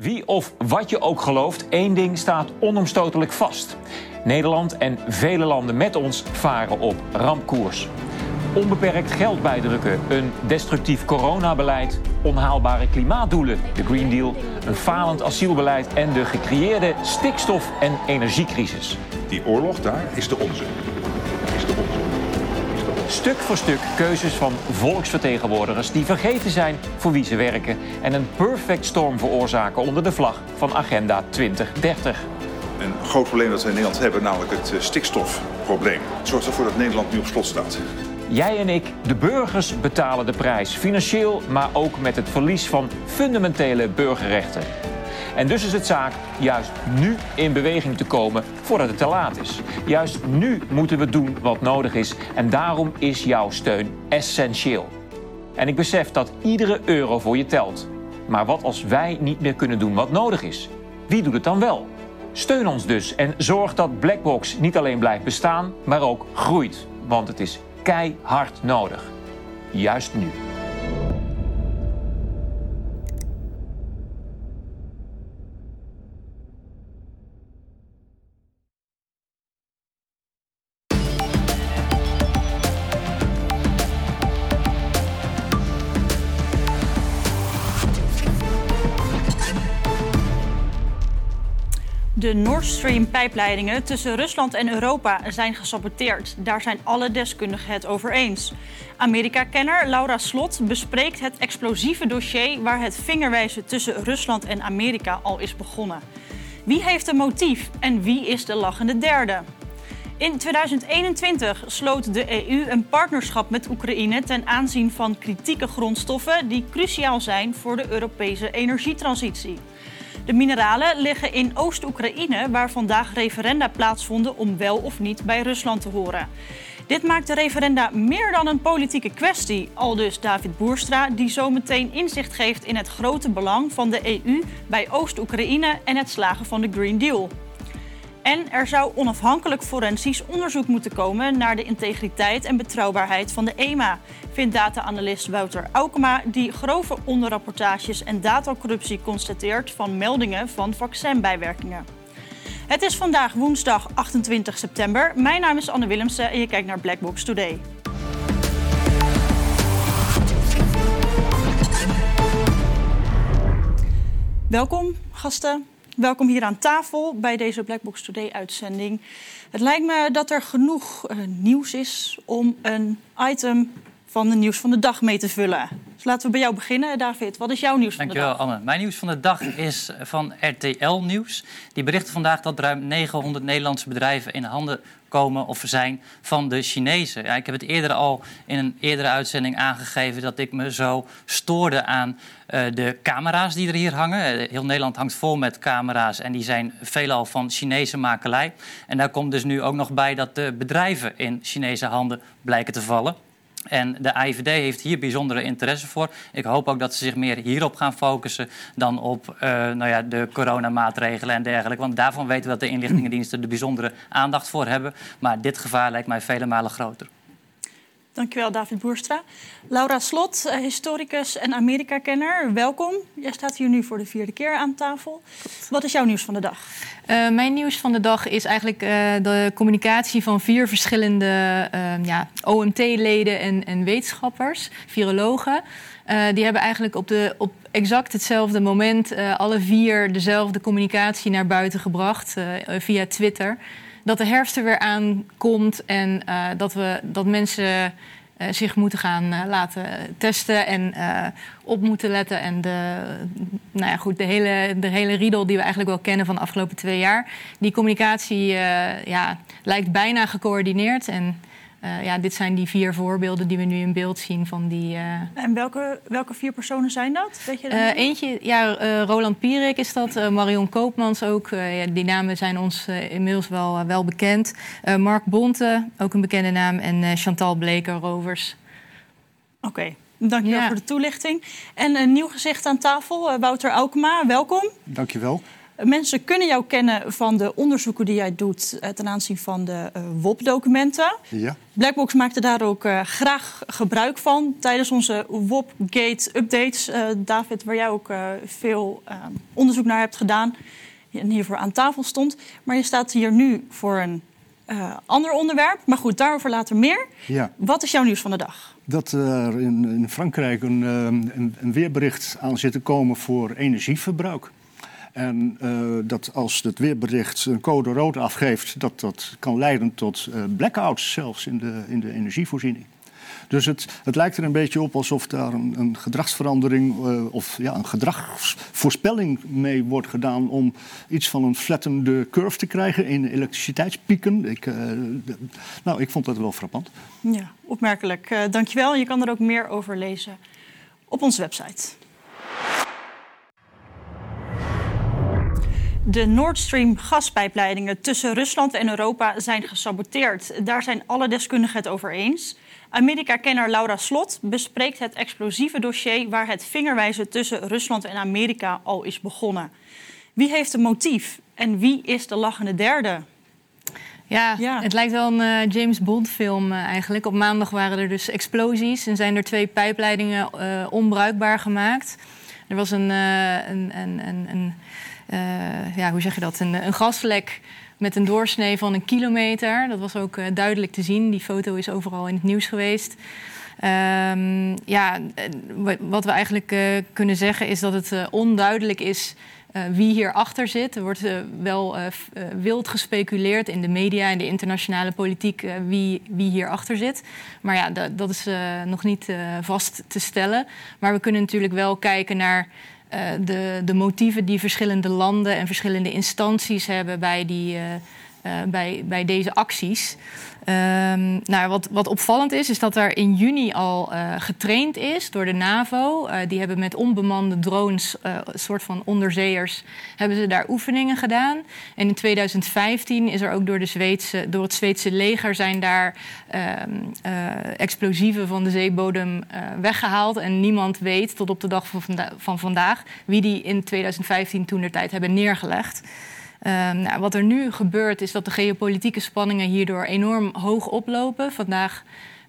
Wie of wat je ook gelooft, één ding staat onomstotelijk vast. Nederland en vele landen met ons varen op rampkoers. Onbeperkt geld bijdrukken, een destructief coronabeleid, onhaalbare klimaatdoelen, de Green Deal, een falend asielbeleid en de gecreëerde stikstof- en energiecrisis. Die oorlog daar is de onze. Is de onze. Stuk voor stuk keuzes van volksvertegenwoordigers die vergeten zijn voor wie ze werken en een perfect storm veroorzaken onder de vlag van Agenda 2030. Een groot probleem dat we in Nederland hebben, namelijk het eh, stikstofprobleem. Het zorgt ervoor dat Nederland nu op slot staat. Jij en ik, de burgers, betalen de prijs. Financieel, maar ook met het verlies van fundamentele burgerrechten. En dus is het zaak juist nu in beweging te komen voordat het te laat is. Juist nu moeten we doen wat nodig is. En daarom is jouw steun essentieel. En ik besef dat iedere euro voor je telt. Maar wat als wij niet meer kunnen doen wat nodig is? Wie doet het dan wel? Steun ons dus en zorg dat Blackbox niet alleen blijft bestaan, maar ook groeit. Want het is keihard nodig. Juist nu. De Nord Stream-pijpleidingen tussen Rusland en Europa zijn gesaboteerd. Daar zijn alle deskundigen het over eens. Amerika-kenner Laura Slot bespreekt het explosieve dossier waar het vingerwijzen tussen Rusland en Amerika al is begonnen. Wie heeft een motief en wie is de lachende derde? In 2021 sloot de EU een partnerschap met Oekraïne ten aanzien van kritieke grondstoffen die cruciaal zijn voor de Europese energietransitie. De mineralen liggen in Oost-Oekraïne, waar vandaag referenda plaatsvonden om wel of niet bij Rusland te horen. Dit maakt de referenda meer dan een politieke kwestie, aldus David Boerstra, die zometeen inzicht geeft in het grote belang van de EU bij Oost-Oekraïne en het slagen van de Green Deal. En er zou onafhankelijk forensisch onderzoek moeten komen naar de integriteit en betrouwbaarheid van de EMA, vindt data-analyst Wouter Aukema, die grove onderrapportages en datacorruptie constateert van meldingen van vaccinbijwerkingen. Het is vandaag woensdag 28 september. Mijn naam is Anne Willemsen en je kijkt naar Blackbox Today. Welkom, gasten. Welkom hier aan tafel bij deze Blackbox Today-uitzending. Het lijkt me dat er genoeg uh, nieuws is om een item van de nieuws van de dag mee te vullen. Dus laten we bij jou beginnen, David. Wat is jouw nieuws van Dankjewel, de dag? Anne. Mijn nieuws van de dag is van RTL Nieuws. Die berichten vandaag dat ruim 900 Nederlandse bedrijven in handen komen of zijn van de Chinezen. Ja, ik heb het eerder al in een eerdere uitzending aangegeven dat ik me zo stoorde aan uh, de camera's die er hier hangen. Uh, heel Nederland hangt vol met camera's en die zijn veelal van Chinese makelij. En daar komt dus nu ook nog bij dat de bedrijven in Chinese handen blijken te vallen. En de AIVD heeft hier bijzondere interesse voor. Ik hoop ook dat ze zich meer hierop gaan focussen dan op uh, nou ja, de coronamaatregelen en dergelijke. Want daarvan weten we dat de inlichtingendiensten er bijzondere aandacht voor hebben. Maar dit gevaar lijkt mij vele malen groter. Dankjewel, David Boerstra. Laura Slot, eh, historicus en Amerika-kenner. Welkom. Jij staat hier nu voor de vierde keer aan tafel. Wat is jouw nieuws van de dag? Uh, mijn nieuws van de dag is eigenlijk uh, de communicatie van vier verschillende uh, ja, OMT-leden en, en, wetenschappers, virologen. die hebben eigenlijk op, de, op exact hetzelfde moment alle vier dezelfde communicatie naar buiten gebracht via Twitter dat de herfst er weer aankomt en uh, dat, we, dat mensen uh, zich moeten gaan uh, laten testen en op moeten letten. En de, nou ja, goed, de, hele, de hele riedel die we eigenlijk wel kennen van de afgelopen twee jaar. Die communicatie ja, lijkt bijna gecoördineerd. En uh, ja, dit zijn die vier voorbeelden die we nu in beeld zien van die. Uh... En welke, welke vier personen zijn dat? Weet je dat uh, eentje, ja, Roland Pierik is dat. Marion Koopmans ook. Ja, die namen zijn ons inmiddels wel, wel bekend. Mark Bonte, ook een bekende naam. En Chantal Bleker, Rovers. Oké. Okay. Dankjewel ja. voor de toelichting. En een nieuw gezicht aan tafel, Wouter Aukema, welkom. Dankjewel. Mensen kunnen jou kennen van de onderzoeken die jij doet uh, ten aanzien van de uh, WOP-documenten. Ja. Blackbox maakte daar ook uh, graag gebruik van tijdens onze WOP-gate-updates. David, waar jij ook veel onderzoek naar hebt gedaan en hiervoor aan tafel stond. Maar je staat hier nu voor een ander onderwerp. Maar goed, daarover later meer. Ja. Wat is jouw nieuws van de dag? dat er in, in Frankrijk een, een, een, weerbericht aan zit te komen voor energieverbruik. En uh, dat als het weerbericht een code rood afgeeft, dat dat kan leiden tot uh, blackouts zelfs in de, in de energievoorziening. Dus het, het lijkt er een beetje op alsof daar een, een gedragsverandering uh, of ja, een gedragsvoorspelling mee wordt gedaan om iets van een flattende curve te krijgen in elektriciteitspieken. Ik, nou, ik vond dat wel frappant. Ja, opmerkelijk. dankjewel. Je kan er ook meer over lezen op onze website. De Nord Stream gaspijpleidingen tussen Rusland en Europa zijn gesaboteerd. Daar zijn alle deskundigen het over eens. Amerika-kenner Laura Slot bespreekt het explosieve dossier waar het vingerwijzen tussen Rusland en Amerika al is begonnen. Wie heeft een motief en wie is de lachende derde? Ja, ja. het lijkt wel een uh, James Bond film uh, eigenlijk. Op maandag waren er dus explosies en zijn er twee pijpleidingen uh, onbruikbaar gemaakt. Er was een, een, een, een ja, hoe zeg je dat? Een, een gasvlek met een doorsnee van een kilometer. Dat was ook uh, duidelijk te zien. Die foto is overal in het nieuws geweest. Um, ja, wat we eigenlijk kunnen zeggen is dat het onduidelijk is wie hierachter zit. Er wordt wel wild gespeculeerd in de media en de internationale politiek wie, wie hierachter zit. Maar ja, dat, dat is nog niet vast te stellen. Maar we kunnen natuurlijk wel kijken naar de, de motieven die verschillende landen en verschillende instanties hebben bij, die, uh, bij, bij deze acties. Um, nou, wat, wat opvallend is, is dat er in juni al uh, getraind is door de NAVO. Uh, die hebben met onbemande drones, een soort van onderzeeërs, hebben ze daar oefeningen gedaan. En in 2015 is er ook door, de Zweedse, door het Zweedse leger zijn daar ehm, explosieven van de zeebodem weggehaald. En niemand weet tot op de dag van, van vandaag wie die in 2015 toen de tijd hebben neergelegd. Um, nou, wat er nu gebeurt is dat de geopolitieke spanningen hierdoor enorm hoog oplopen. Vandaag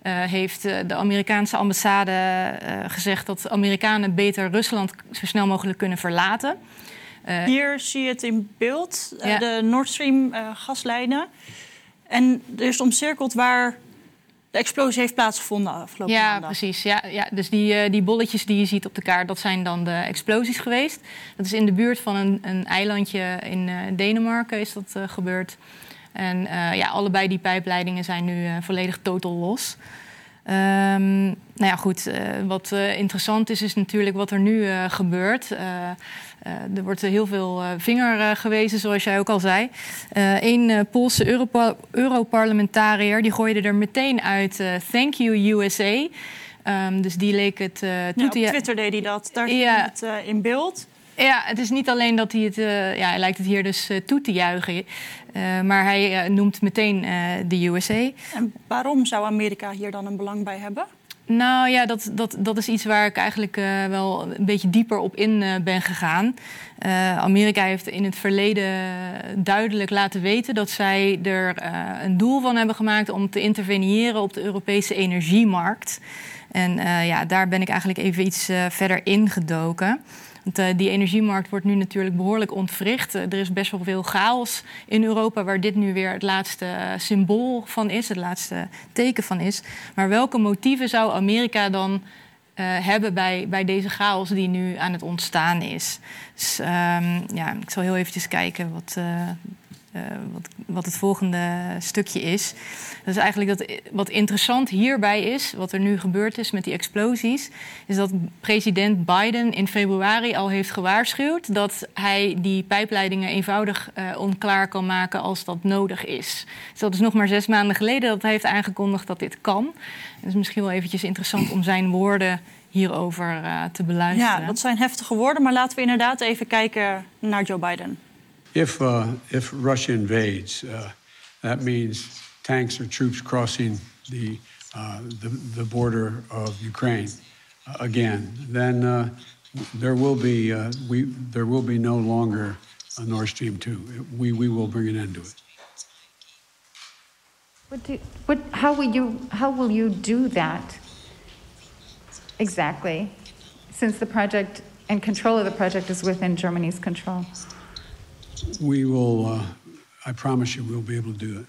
uh, heeft uh, de Amerikaanse ambassade uh, gezegd dat Amerikanen beter Rusland zo snel mogelijk kunnen verlaten. Hier zie je het in beeld, ja. de Nord Stream gaslijnen. En er is omcirkeld waar de explosie heeft plaatsgevonden afgelopen ja, maandag. Precies, ja, ja, dus die, uh, die bolletjes die je ziet op de kaart, dat zijn dan de explosies geweest. Dat is in de buurt van een, een eilandje in uh, Denemarken is dat uh, gebeurd. En ja, allebei die pijpleidingen zijn nu volledig totaal los. Um, nou ja, goed, wat interessant is, is natuurlijk wat er nu gebeurt. Uh, er wordt heel veel vinger gewezen, zoals jij ook al zei. Een Poolse Europa Europarlementariër die gooide er meteen uit Thank you USA. Um, dus die leek het toe ja, op Twitter deed hij dat. Daar ja. je het in beeld. Ja, het is niet alleen dat hij het... ja, hij lijkt het hier dus toe te juichen. maar hij noemt meteen de USA. En waarom zou Amerika hier dan een belang bij hebben? Nou ja, dat, dat, dat is iets waar ik eigenlijk uh, wel een beetje dieper op in uh, ben gegaan. Uh, Amerika heeft in het verleden duidelijk laten weten dat zij er een doel van hebben gemaakt om te interveneren op de Europese energiemarkt. En ja, daar ben ik eigenlijk even iets verder ingedoken. Uh, die energiemarkt wordt nu natuurlijk behoorlijk ontwricht. Uh, er is best wel veel chaos in Europa, waar dit nu weer het laatste uh, symbool van is, het laatste teken van is. Maar welke motieven zou Amerika dan hebben bij, bij deze chaos die nu aan het ontstaan is? Dus um, ja, ik zal heel eventjes kijken wat, wat, wat, het volgende stukje is. Dat is eigenlijk dat wat interessant hierbij is, wat er nu gebeurd is met die explosies, is dat president Biden in februari al heeft gewaarschuwd dat hij die pijpleidingen eenvoudig uh, onklaar kan maken als dat nodig is. Dus dat is nog maar zes maanden geleden dat hij heeft aangekondigd dat dit kan. Het is misschien wel eventjes interessant om zijn woorden hierover uh, te beluisteren. Ja, dat zijn heftige woorden, maar laten we inderdaad even kijken naar Joe Biden. If, uh, if Russia invades, uh, that means tanks or troops crossing the, uh, the, the, border of Ukraine again. Then there, will be, we, there will be no longer uh, Nord Stream 2. We, we will bring an end to it. What do, what, how, will you, how will you do that exactly, since the project and control of the project is within Germany's control? We will, uh, I promise you, we'll be able to do it.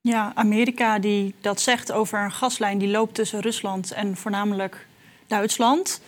Ja, Amerika die dat zegt over een gaslijn die loopt tussen Rusland en voornamelijk Duitsland.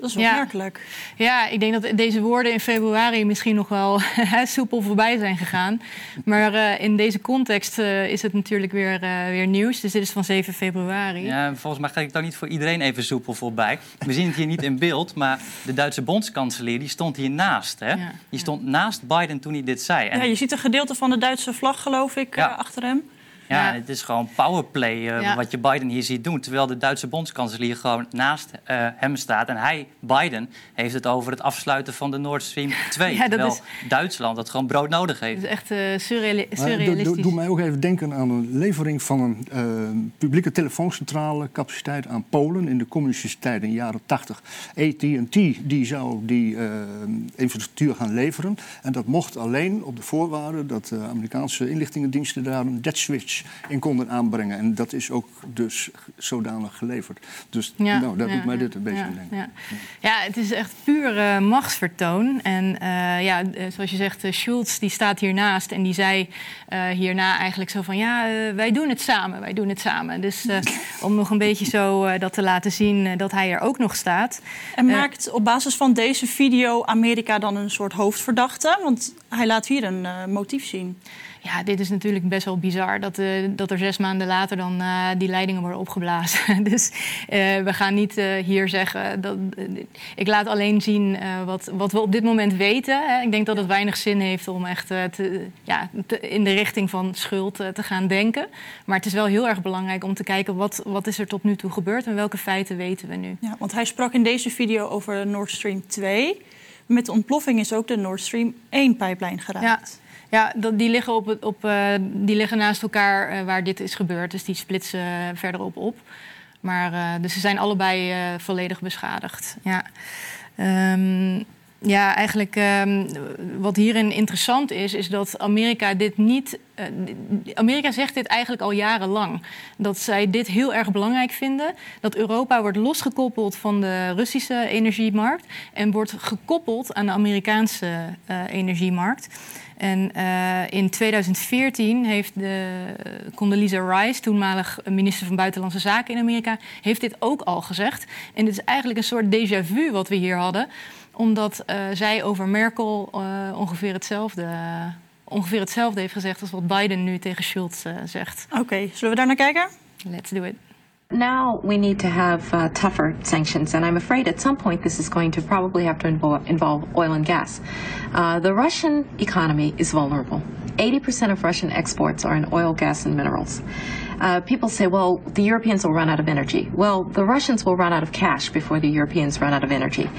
Dat is Ja. opmerkelijk. Ja, ik denk dat deze woorden in februari misschien nog wel soepel voorbij zijn gegaan. Maar eh, in deze context eh, is het natuurlijk weer, eh, weer nieuws. Dus dit is van 7 februari. Ja, volgens mij gaat het ook niet voor iedereen even soepel voorbij. We zien het hier niet in beeld, maar de Duitse bondskanselier die stond hier naast. Hè? Ja, Die stond naast Biden toen hij dit zei. En Ja, je ziet een gedeelte van de Duitse vlag, geloof ik, Ja. achter hem. Ja, Ja. het is gewoon powerplay eh, Ja. wat je Biden hier ziet doen. Terwijl de Duitse bondskanselier gewoon naast eh, hem staat. En hij, Biden, heeft het over het afsluiten van de Nord Stream 2. Ja, dat terwijl is- Duitsland dat gewoon brood nodig heeft. Het is echt eh, surreali- Maar doe- surrealistisch. doe, doe mij ook even denken aan een levering van een publieke telefooncentrale capaciteit aan Polen in de communistische tijd in de jaren 80. AT&T die zou die infrastructuur gaan leveren. En dat mocht alleen op de voorwaarde dat de Amerikaanse inlichtingendiensten daar een dead switch in konden aanbrengen. En dat is ook dus zodanig geleverd. Dus nou, daar ja, doet mij ja, dit een beetje ja, aan denken. Ja. ja, het is echt puur eh, machtsvertoon. En eh, ja, eh, zoals je zegt, eh, Schulz die staat hiernaast en die zei eh, hierna eigenlijk zo van... ja, wij doen het samen, wij doen het samen. Dus eh, om nog een beetje zo eh, dat te laten zien dat hij er ook nog staat. En maakt op basis van deze video Amerika dan een soort hoofdverdachte? Want hij laat hier een eh, motief zien. Ja, dit is natuurlijk best wel bizar dat, eh, dat er zes maanden later dan eh, die leidingen worden opgeblazen. dus eh, we gaan niet hier zeggen dat. ik laat alleen zien wat, wat we op dit moment weten. Hè. Ik denk dat het weinig zin heeft om echt te, ja, te- in de richting van schuld te gaan denken. Maar het is wel heel erg belangrijk om te kijken wat, wat is er tot nu toe gebeurd en welke feiten weten we nu. Ja, want hij sprak in deze video over Nord Stream 2. Met de ontploffing is ook de Nord Stream 1-pijplijn geraakt. Ja, dat, die, liggen op op, eh, die liggen naast elkaar eh, waar dit is gebeurd. Dus die splitsen eh, verderop op. Maar, dus ze zijn allebei volledig beschadigd. Ja, Ehm, ja eigenlijk ehm, wat hierin interessant is, is dat Amerika dit niet. Amerika zegt dit eigenlijk al jarenlang. Dat zij dit heel erg belangrijk vinden. Dat Europa wordt losgekoppeld van de Russische energiemarkt en wordt gekoppeld aan de Amerikaanse energiemarkt. En eh, in 2014 heeft de Condoleezza Rice, toenmalig minister van Buitenlandse Zaken in Amerika, heeft dit ook al gezegd. En dit is eigenlijk een soort déjà vu wat we hier hadden, omdat eh, zij over Merkel eh, ongeveer, hetzelfde, ongeveer hetzelfde heeft gezegd als wat Biden nu tegen Schulz eh, zegt. Oké, zullen we daar naar kijken? Let's do it. Now we need to have uh, tougher sanctions, and I'm afraid at some point this is going to probably have to invo- involve oil and gas. Uh, the Russian economy is vulnerable. 80% of Russian exports are in oil, gas, and minerals. Uh, people say, well, the Europeans will run out of energy. Well, the Russians will run out of cash before the Europeans run out of energy.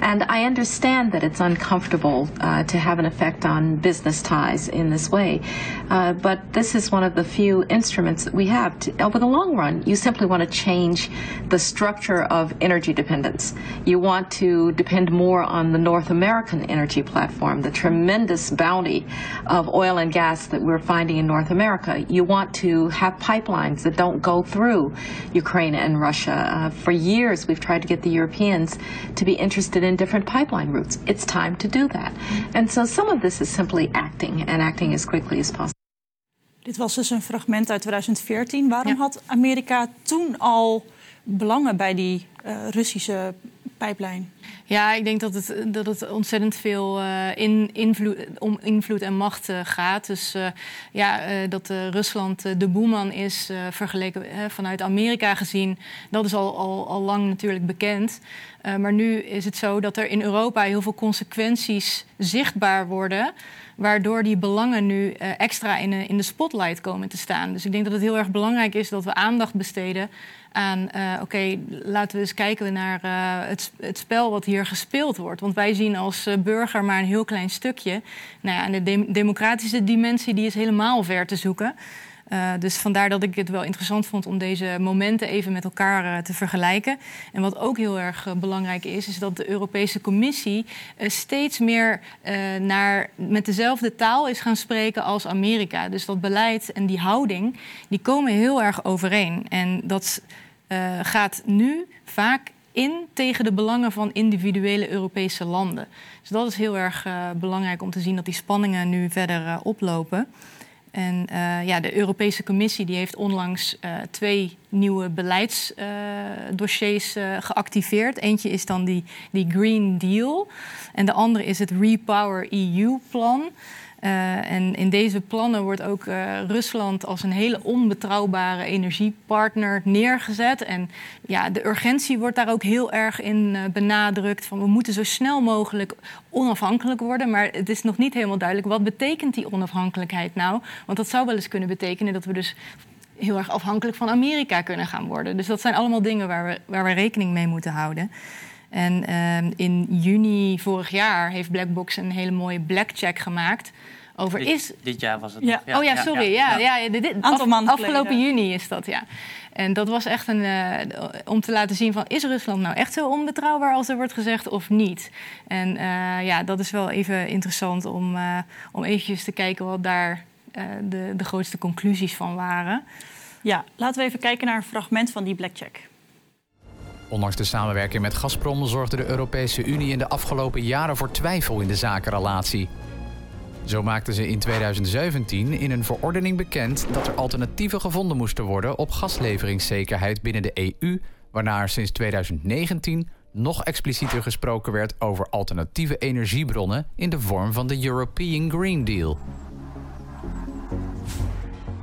And I understand that it's uncomfortable uh, to have an effect on business ties in this way. Uh, but this is one of the few instruments that we have. To, over the long run, you simply want to change the structure of energy dependence. You want to depend more on the North American energy platform, the tremendous bounty of oil and gas that we're finding in North America. You want to have pipelines that don't go through Ukraine and Russia. Uh, for years, we've tried to get the Europeans to be interested in different pipeline routes. It's time to do that. And so some of this is simply acting and acting as quickly as possible. Dit was dus een fragment uit 2014. Waarom Ja. had Amerika toen al belangen bij die eh, Russische pijplijn? Ja, ik denk dat het, dat het ontzettend veel eh, in, invloed, om invloed en macht eh, gaat. Dus eh, ja, dat Rusland de boeman is vergeleken vanuit Amerika gezien, dat is al, al, al lang natuurlijk bekend. Maar nu is het zo dat er in Europa heel veel consequenties zichtbaar worden. Waardoor die belangen nu extra in, in de spotlight komen te staan. Dus ik denk dat het heel erg belangrijk is dat we aandacht besteden aan... oké, laten we eens kijken naar het, het spel wat hier gespeeld wordt. Want wij zien als eh, burger maar een heel klein stukje. Nou ja, en de dem- democratische dimensie die is helemaal ver te zoeken. Uh, dus vandaar dat ik het wel interessant vond om deze momenten even met elkaar uh, te vergelijken. En wat ook heel erg belangrijk is, is dat de Europese Commissie steeds meer naar, met dezelfde taal is gaan spreken als Amerika. Dus dat beleid en die houding, die komen heel erg overeen. En dat gaat nu vaak in tegen de belangen van individuele Europese landen. Dus dat is heel erg belangrijk om te zien dat die spanningen nu verder oplopen. En uh, ja, de Europese Commissie die heeft onlangs twee nieuwe beleidsdossiers geactiveerd. Eentje is dan die, die Green Deal en de andere is het Repower EU-plan. Uh, en in deze plannen wordt ook uh, Rusland als een hele onbetrouwbare energiepartner neergezet. En ja, de urgentie wordt daar ook heel erg in uh, benadrukt. Van we moeten zo snel mogelijk onafhankelijk worden. Maar het is nog niet helemaal duidelijk wat betekent die onafhankelijkheid nou. Want dat zou wel eens kunnen betekenen dat we dus heel erg afhankelijk van Amerika kunnen gaan worden. Dus dat zijn allemaal dingen waar we, waar we rekening mee moeten houden. En uh, in juni vorig jaar heeft Blackbox een hele mooie blackcheck gemaakt. Over dit, is... dit jaar was het. Ja. Nog. oh ja, sorry. Ja, ja, ja. dit, Aantal afgelopen juni is dat, ja. En dat was echt een, uh, om te laten zien van... is Rusland nou echt zo onbetrouwbaar als er wordt gezegd of niet? En uh, ja, dat is wel even interessant om, uh, om eventjes te kijken... wat daar de, de grootste conclusies van waren. Ja, laten we even kijken naar een fragment van die blackcheck. Ondanks de samenwerking met Gazprom zorgde de Europese Unie in de afgelopen jaren voor twijfel in de zakenrelatie. Zo maakten ze in 2017 in een verordening bekend dat er alternatieven gevonden moesten worden op gasleveringszekerheid binnen de EU, waarna er sinds 2019 nog explicieter gesproken werd over alternatieve energiebronnen in de vorm van de European Green Deal.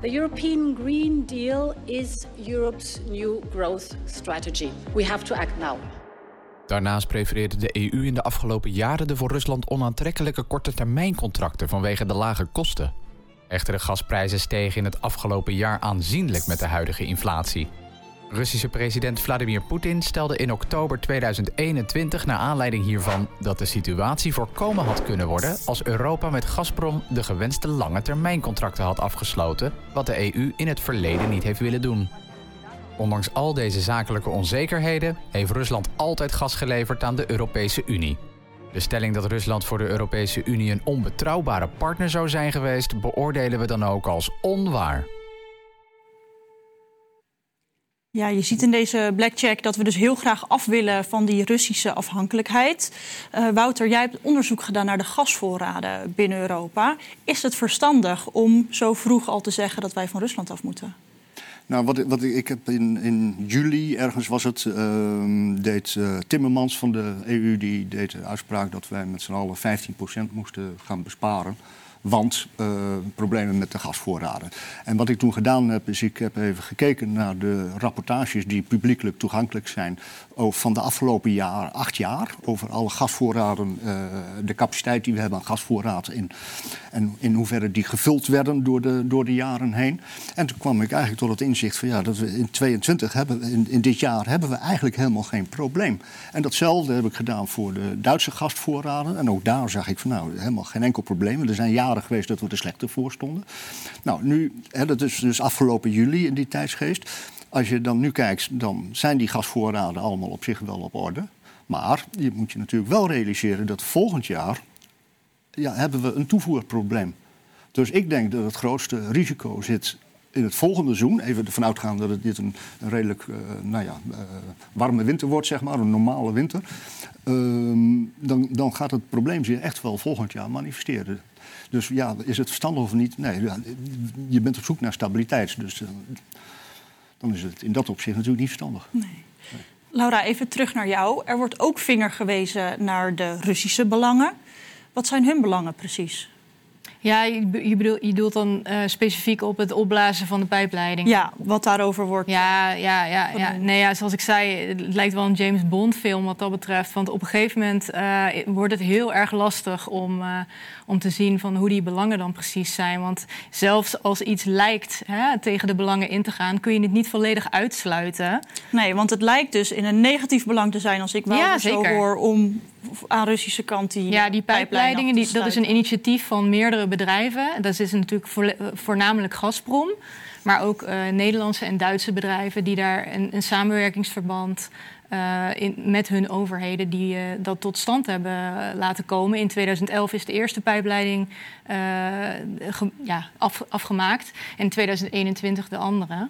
The European Green Deal is Europe's new growth strategy. We have to act now. Daarnaast prefereerde de EU in de afgelopen jaren de voor Rusland onaantrekkelijke korte termijncontracten vanwege de lage kosten. Echter, de gasprijzen stegen in het afgelopen jaar aanzienlijk met de huidige inflatie. Russische president Vladimir Poetin stelde in oktober 2021 naar aanleiding hiervan dat de situatie voorkomen had kunnen worden als Europa met Gazprom de gewenste lange termijncontracten had afgesloten, wat de EU in het verleden niet heeft willen doen. Ondanks al deze zakelijke onzekerheden heeft Rusland altijd gas geleverd aan de Europese Unie. De stelling dat Rusland voor de Europese Unie een onbetrouwbare partner zou zijn geweest, beoordelen we dan ook als onwaar. Ja, je ziet in deze blackcheck dat we dus heel graag af willen van die Russische afhankelijkheid. Uh, Wouter, jij hebt onderzoek gedaan naar de gasvoorraden binnen Europa. Is het verstandig om zo vroeg al te zeggen dat wij van Rusland af moeten? Nou, wat, wat ik, heb in, in juli, ergens was het, uh, deed uh, Timmermans van de EU die deed de uitspraak dat wij met z'n allen 15% moesten gaan besparen. Want uh, problemen met de gasvoorraden. En wat ik toen gedaan heb, is ik heb even gekeken naar de rapportages die publiekelijk toegankelijk zijn van de afgelopen jaar, acht jaar, over alle gasvoorraden, uh, de capaciteit die we hebben aan gasvoorraad in, en in hoeverre die gevuld werden door de, door de jaren heen. En toen kwam ik eigenlijk tot het inzicht van ja, dat we in 22 hebben, in, in dit jaar hebben we eigenlijk helemaal geen probleem. En datzelfde heb ik gedaan voor de Duitse gasvoorraden. En ook daar zag ik van nou, helemaal geen enkel probleem. Er zijn jaren geweest dat we er slechter voor stonden. Nou, nu, hè, dat is dus afgelopen juli in die tijdsgeest. Als je dan nu kijkt, dan zijn die gasvoorraden allemaal op zich wel op orde. Maar je moet je natuurlijk wel realiseren dat volgend jaar ja, hebben we een toevoerprobleem. Dus ik denk dat het grootste risico zit in het volgende seizoen. Even ervan uitgaan dat het dit een, redelijk uh, nou ja, uh, warme winter wordt, zeg maar, een normale winter. Uh, dan, dan gaat het probleem zich echt wel volgend jaar manifesteren. Dus ja, is het verstandig of niet? Nee, je bent op zoek naar stabiliteit. Dus uh, dan is het in dat opzicht natuurlijk niet verstandig. Nee. Laura, even terug naar jou. Er wordt ook vinger gewezen naar de Russische belangen. Wat zijn hun belangen precies? Ja, je, je, bedoel, je doelt dan uh, specifiek op het opblazen van de pijpleiding. Ja, wat daarover wordt. Ja, ja, ja, ja. Nee, ja, zoals ik zei, het lijkt wel een James Bond film wat dat betreft. Want op een gegeven moment uh, wordt het heel erg lastig om, uh, om te zien van hoe die belangen dan precies zijn. Want zelfs als iets lijkt hè, tegen de belangen in te gaan, kun je het niet volledig uitsluiten. Nee, want het lijkt dus in een negatief belang te zijn als ik wel ja, zo hoor om aan Russische kant die Ja, die pijpleidingen, die, dat is een initiatief van meerdere bedrijven. Dat is natuurlijk voornamelijk Gazprom. Maar ook uh, Nederlandse en Duitse bedrijven die daar een, een samenwerkingsverband uh, in, met hun overheden die uh, dat tot stand hebben laten komen. In 2011 is de eerste pijpleiding ge, ja, af, afgemaakt en in 2021 de andere.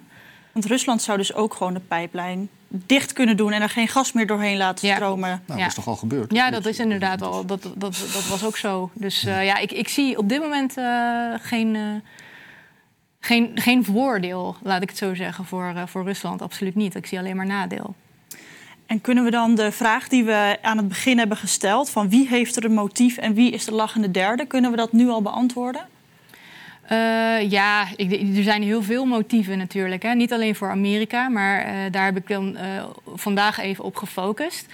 Want Rusland zou dus ook gewoon de pijplijn dicht kunnen doen en er geen gas meer doorheen laten stromen. Nou, ja. dat is toch al gebeurd? Ja, dat is inderdaad al. Dat, dat, dat was ook zo. Dus uh, ja, ik, ik zie op dit moment uh, geen, uh, geen, geen voordeel, laat ik het zo zeggen, voor, voor Rusland. Absoluut niet. Ik zie alleen maar nadeel. En kunnen we dan de vraag die we aan het begin hebben gesteld... van wie heeft er een motief en wie is de lachende derde... kunnen we dat nu al beantwoorden? Uh, ja, er zijn heel veel motieven natuurlijk. Hè. Niet alleen voor Amerika, maar uh, daar heb ik dan uh, vandaag even op gefocust.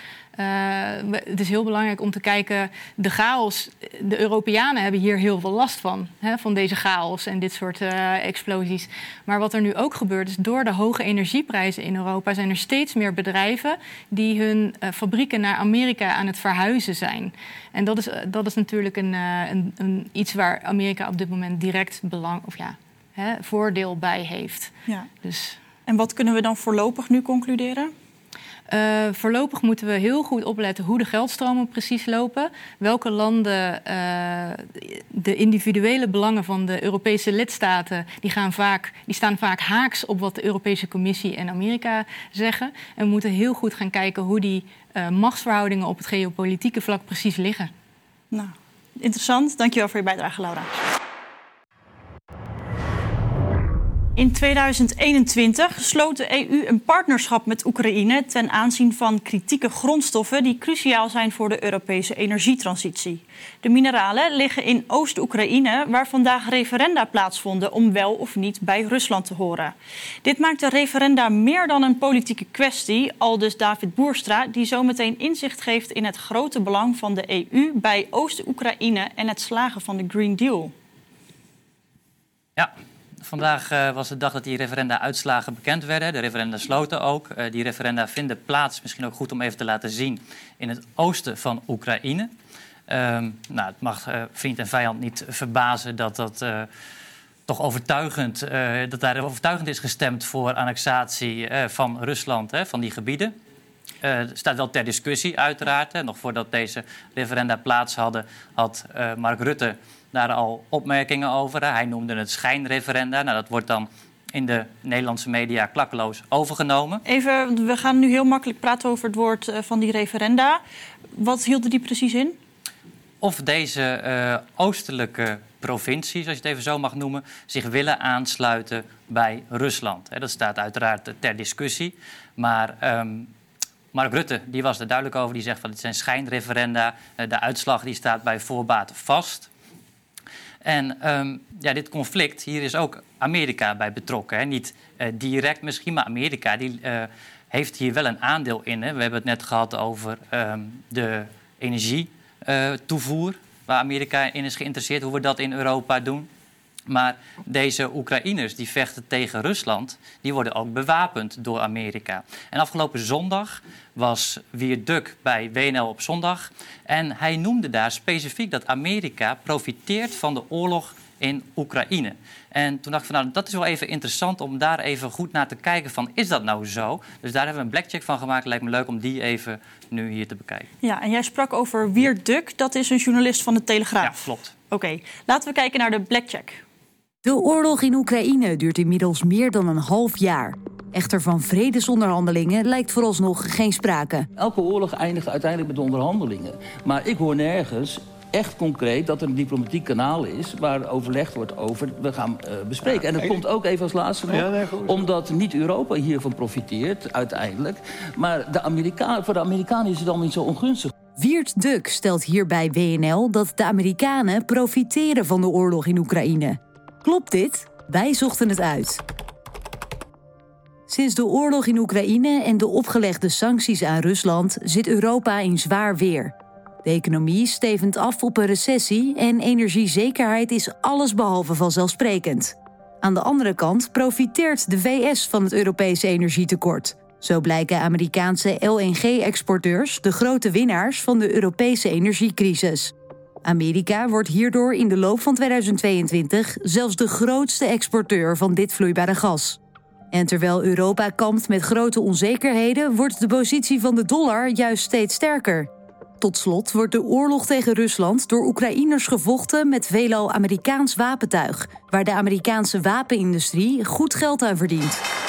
Het is heel belangrijk om te kijken, de chaos. De Europeanen hebben hier heel veel last van, hè, van deze chaos en dit soort explosies. Maar wat er nu ook gebeurt, is door de hoge energieprijzen in Europa zijn er steeds meer bedrijven die hun fabrieken naar Amerika aan het verhuizen zijn. En dat is, dat is natuurlijk een, een, een, iets waar Amerika op dit moment direct belang, of ja, hè, voordeel bij heeft. Ja. Dus. En wat kunnen we dan voorlopig nu concluderen? Uh, voorlopig moeten we heel goed opletten hoe de geldstromen precies lopen. Welke landen uh, de individuele belangen van de Europese lidstaten, die, gaan vaak, die staan vaak haaks op wat de Europese Commissie en Amerika zeggen. En we moeten heel goed gaan kijken hoe die uh, machtsverhoudingen op het geopolitieke vlak precies liggen. Nou, interessant. Dankjewel voor je bijdrage, Laura. In 2021 sloot de EU een partnerschap met Oekraïne ten aanzien van kritieke grondstoffen die cruciaal zijn voor de Europese energietransitie. De mineralen liggen in Oost-Oekraïne, waar vandaag referenda plaatsvonden om wel of niet bij Rusland te horen. Dit maakt de referenda meer dan een politieke kwestie, aldus David Boerstra, die zometeen inzicht geeft in het grote belang van de EU bij Oost-Oekraïne en het slagen van de Green Deal. Ja, Vandaag uh, was de dag dat die referenda-uitslagen bekend werden. De referenda sloten ook. Uh, die referenda vinden plaats, misschien ook goed om even te laten zien, in het oosten van Oekraïne. Um, nou, het mag uh, vriend en vijand niet verbazen dat dat toch overtuigend, dat daar overtuigend is gestemd voor annexatie van Rusland, hè, van die gebieden. Het staat wel ter discussie, uiteraard. Hè. Nog voordat deze referenda plaats hadden, had Mark Rutte daar al opmerkingen over. Hij noemde het schijnreferenda. Nou, dat wordt dan in de Nederlandse media klakkeloos overgenomen. Even, we gaan nu heel makkelijk praten over het woord uh, van die referenda. Wat hielden die precies in? Of deze oostelijke provincies, als je het even zo mag noemen, zich willen aansluiten bij Rusland. Dat staat uiteraard ter discussie. Maar um, Mark Rutte die was er duidelijk over. Die zegt van het zijn schijnreferenda. Uh, de uitslag die staat bij voorbaat vast. En um, ja, dit conflict, hier is ook Amerika bij betrokken. Hè? Niet uh, direct misschien, maar Amerika die, uh, heeft hier wel een aandeel in. Hè? We hebben het net gehad over um, de energietoevoer, waar Amerika in is geïnteresseerd, hoe we dat in Europa doen. Maar deze Oekraïners die vechten tegen Rusland, die worden ook bewapend door Amerika. En afgelopen zondag was Wier Duk bij WNL op zondag. En hij noemde daar specifiek dat Amerika profiteert van de oorlog in Oekraïne. En toen dacht ik van nou, dat is wel even interessant om daar even goed naar te kijken van is dat nou zo? Dus daar hebben we een blackcheck van gemaakt. Lijkt me leuk om die even nu hier te bekijken. Ja, en jij sprak over Wier Duk, dat is een journalist van de Telegraaf. Ja, klopt. Oké, okay. laten we kijken naar de blackcheck. De oorlog in Oekraïne duurt inmiddels meer dan een half jaar. Echter van vredesonderhandelingen lijkt vooralsnog geen sprake. Elke oorlog eindigt uiteindelijk met onderhandelingen. Maar ik hoor nergens echt concreet dat er een diplomatiek kanaal is... waar overlegd wordt over, we gaan uh, bespreken. En dat komt ook even als laatste nog, ja, nee, omdat niet Europa hiervan profiteert uiteindelijk... maar de Amerika voor de Amerikanen is het allemaal niet zo ongunstig. Wiert Duk stelt hier bij WNL dat de Amerikanen profiteren van de oorlog in Oekraïne. Klopt dit? Wij zochten het uit. Sinds de oorlog in Oekraïne en de opgelegde sancties aan Rusland zit Europa in zwaar weer. De economie stevend af op een recessie en energiezekerheid is allesbehalve vanzelfsprekend. Aan de andere kant profiteert de VS van het Europese energietekort. Zo blijken Amerikaanse LNG-exporteurs de grote winnaars van de Europese energiecrisis. Amerika wordt hierdoor in de loop van 2022 zelfs de grootste exporteur van dit vloeibare gas. En terwijl Europa kampt met grote onzekerheden, wordt de positie van de dollar juist steeds sterker. Tot slot wordt de oorlog tegen Rusland door Oekraïners gevochten met veelal Amerikaans wapentuig, waar de Amerikaanse wapenindustrie goed geld aan verdient.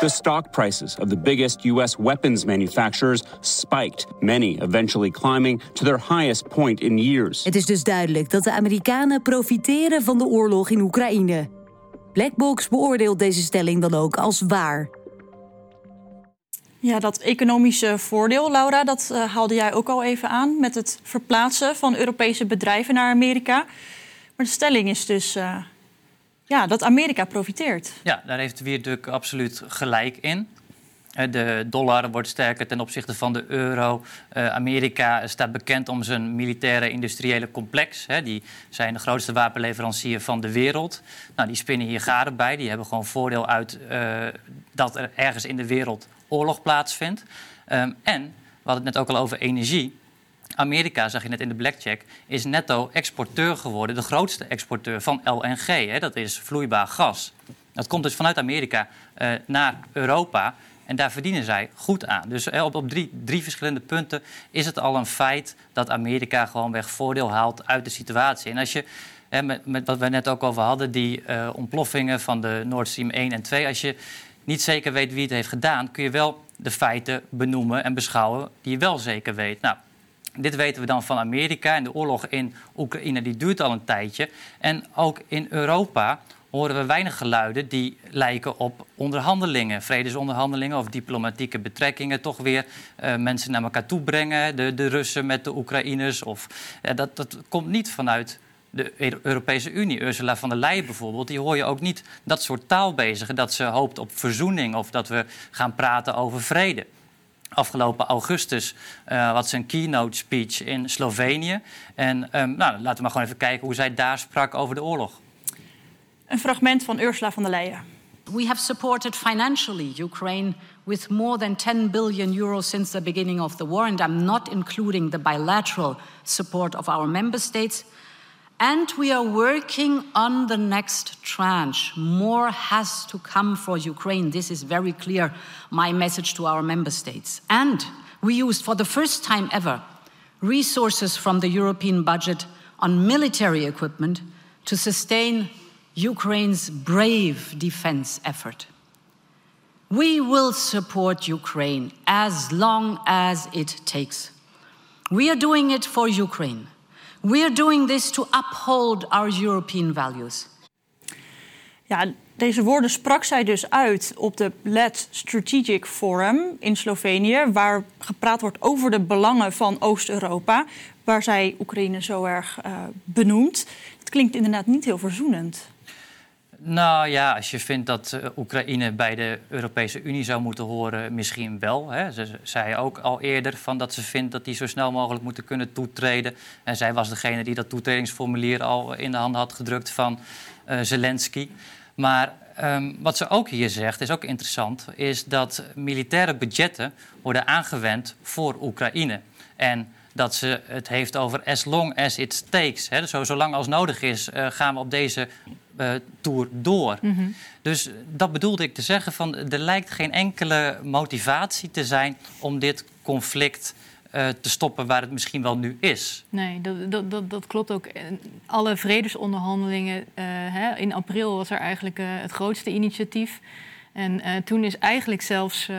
The stock prices of the biggest U.S. weapons manufacturers spiked, many eventually climbing to their highest point in years. Het is dus duidelijk dat de Amerikanen profiteren van de oorlog in Oekraïne. Blackbox beoordeelt deze stelling dan ook als waar. Ja, dat economische voordeel, Laura, dat uh, haalde jij ook al even aan met het verplaatsen van Europese bedrijven naar Amerika. Maar de stelling is dus uh, ja, dat Amerika profiteert. Ja, daar heeft Wierduk absoluut gelijk in. De dollar wordt sterker ten opzichte van de euro. Uh, Amerika staat bekend om zijn militaire industriële complex. Die zijn de grootste wapenleverancier van de wereld. Nou, die spinnen hier garen bij. Die hebben gewoon voordeel uit uh, dat er ergens in de wereld oorlog plaatsvindt. Um, en we hadden het net ook al over energie. Amerika, zag je net in de blackcheck, is netto exporteur geworden, de grootste exporteur van LNG. Hè, dat is vloeibaar gas. Dat komt dus vanuit Amerika uh, naar Europa. En daar verdienen zij goed aan. Dus op, op drie, drie, verschillende punten is het al een feit dat Amerika gewoon weg voordeel haalt uit de situatie. En als je, met, met, wat we net ook over hadden, die uh, ontploffingen van de Nord Stream 1 en 2, als je niet zeker weet wie het heeft gedaan, kun je wel de feiten benoemen en beschouwen die je wel zeker weet. Nou, dit weten we dan van Amerika en de oorlog in Oekraïne die duurt al een tijdje. En ook in Europa horen we weinig geluiden die lijken op onderhandelingen, vredesonderhandelingen of diplomatieke betrekkingen, toch weer uh, mensen naar elkaar toe brengen, de, de Russen met de Oekraïners. Of, uh, dat, dat komt niet vanuit de Europese Unie. Ursula von der Leyen bijvoorbeeld, die hoor je ook niet dat soort taal bezigen, dat ze hoopt op verzoening of dat we gaan praten over vrede afgelopen augustus uh, had ze een keynote speech in Slovenië. En um, nou, laten we maar gewoon even kijken hoe zij daar sprak over de oorlog. Een fragment van Ursula von der Leyen. We have supported financially Ukraine with more than 10 billion euros since the beginning of the war, and I'm not including the bilateral support of our member states. And we are working on the next tranche. More has to come for Ukraine. This is very clear, my message to our member states. And we used, for the first time ever, resources from the European budget on military equipment to sustain Ukraine's brave defense effort. We will support Ukraine as long as it takes. We are doing it for Ukraine. We are doing this to uphold our European values. Ja, deze woorden sprak zij dus uit op de LED Strategic Forum in Slovenië, waar gepraat wordt over de belangen van Oost-Europa, waar zij Oekraïne zo erg uh, benoemt. Het klinkt inderdaad niet heel verzoenend. Nou ja, als je vindt dat uh, Oekraïne bij de Europese Unie zou moeten horen, misschien wel. Hè. Ze zei ook al eerder van dat ze vindt dat die zo snel mogelijk moeten kunnen toetreden. En zij was degene die dat toetredingsformulier al in de handen had gedrukt van uh, Zelensky. Maar um, wat ze ook hier zegt, is ook interessant, is dat militaire budgetten worden aangewend voor Oekraïne. En dat ze het heeft over as long as it takes. Hè. Zo, zolang als nodig is, uh, gaan we op deze uh, tour door. Mm -hmm. Dus dat bedoelde ik te zeggen van er lijkt geen enkele motivatie te zijn om dit conflict uh, te stoppen waar het misschien wel nu is. Nee, dat, dat, dat, dat klopt ook. Alle vredesonderhandelingen, uh, hè, in april was er eigenlijk uh, het grootste initiatief. En uh, toen is eigenlijk zelfs, uh,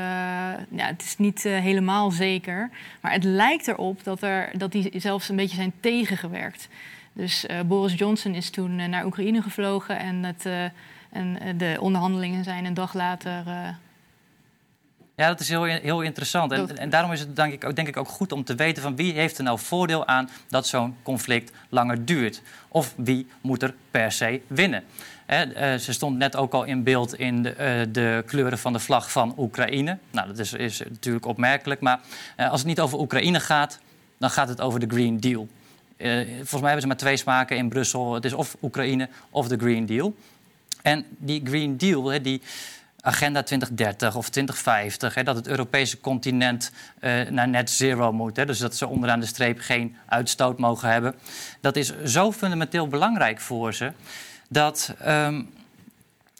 ja, het is niet uh, helemaal zeker, maar het lijkt erop dat, er, dat die zelfs een beetje zijn tegengewerkt. Dus Boris Johnson is toen naar Oekraïne gevlogen en, het, en de onderhandelingen zijn een dag later. Ja, dat is heel, heel interessant. En, en, daarom is het denk ik, denk ik ook goed om te weten van wie heeft er nou voordeel aan dat zo'n conflict langer duurt. Of wie moet er per se winnen. He, uh, ze stond net ook al in beeld in de, uh, de, kleuren van de vlag van Oekraïne. Nou, dat is, is natuurlijk opmerkelijk. Maar uh, als het niet over Oekraïne gaat, dan gaat het over de Green Deal. volgens mij hebben ze maar twee smaken in Brussel. Het is of Oekraïne of de Green Deal. En die Green Deal, he, die Agenda 2030 of 2050, hè, dat het Europese continent uh, naar net zero moet. Hè, dus dat ze onderaan de streep geen uitstoot mogen hebben. Dat is zo fundamenteel belangrijk voor ze dat um,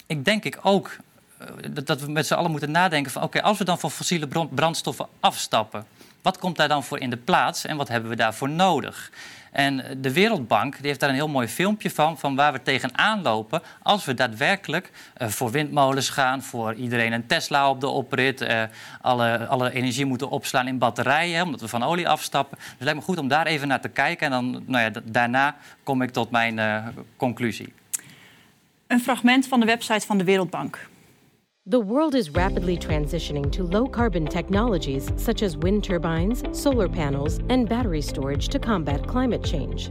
ik denk ik ook uh, dat we met z'n allen moeten nadenken van oké, als we dan van fossiele brandstoffen afstappen, wat komt daar dan voor in de plaats en wat hebben we daarvoor nodig? En de Wereldbank die heeft daar een heel mooi filmpje van, van waar we tegenaan lopen als we daadwerkelijk uh, voor windmolens gaan, voor iedereen een Tesla op de oprit, uh, alle, alle energie moeten opslaan in batterijen, omdat we van olie afstappen. Dus het lijkt me goed om daar even naar te kijken en dan, nou ja, daarna kom ik tot mijn uh, conclusie. Een fragment van de website van de Wereldbank. The world is rapidly transitioning to low carbon technologies such as wind turbines, solar panels, and battery storage to combat climate change.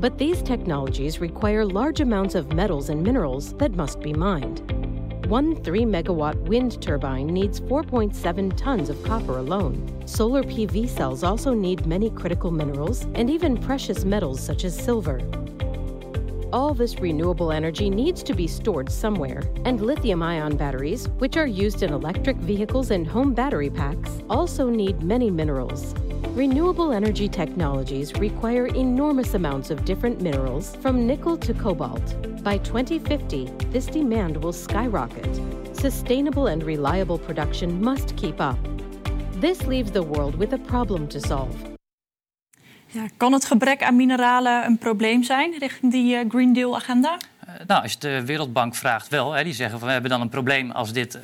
But these technologies require large amounts of metals and minerals that must be mined. One 3 megawatt wind turbine needs 4.7 tons of copper alone. Solar PV cells also need many critical minerals and even precious metals such as silver. All this renewable energy needs to be stored somewhere, and lithium ion batteries, which are used in electric vehicles and home battery packs, also need many minerals. Renewable energy technologies require enormous amounts of different minerals, from nickel to cobalt. By 2050, this demand will skyrocket. Sustainable and reliable production must keep up. This leaves the world with a problem to solve. Ja, kan het gebrek aan mineralen een probleem zijn richting die uh, Green Deal-agenda? Uh, nou, als de Wereldbank vraagt wel. Hè, die zeggen van we hebben dan een probleem als dit uh,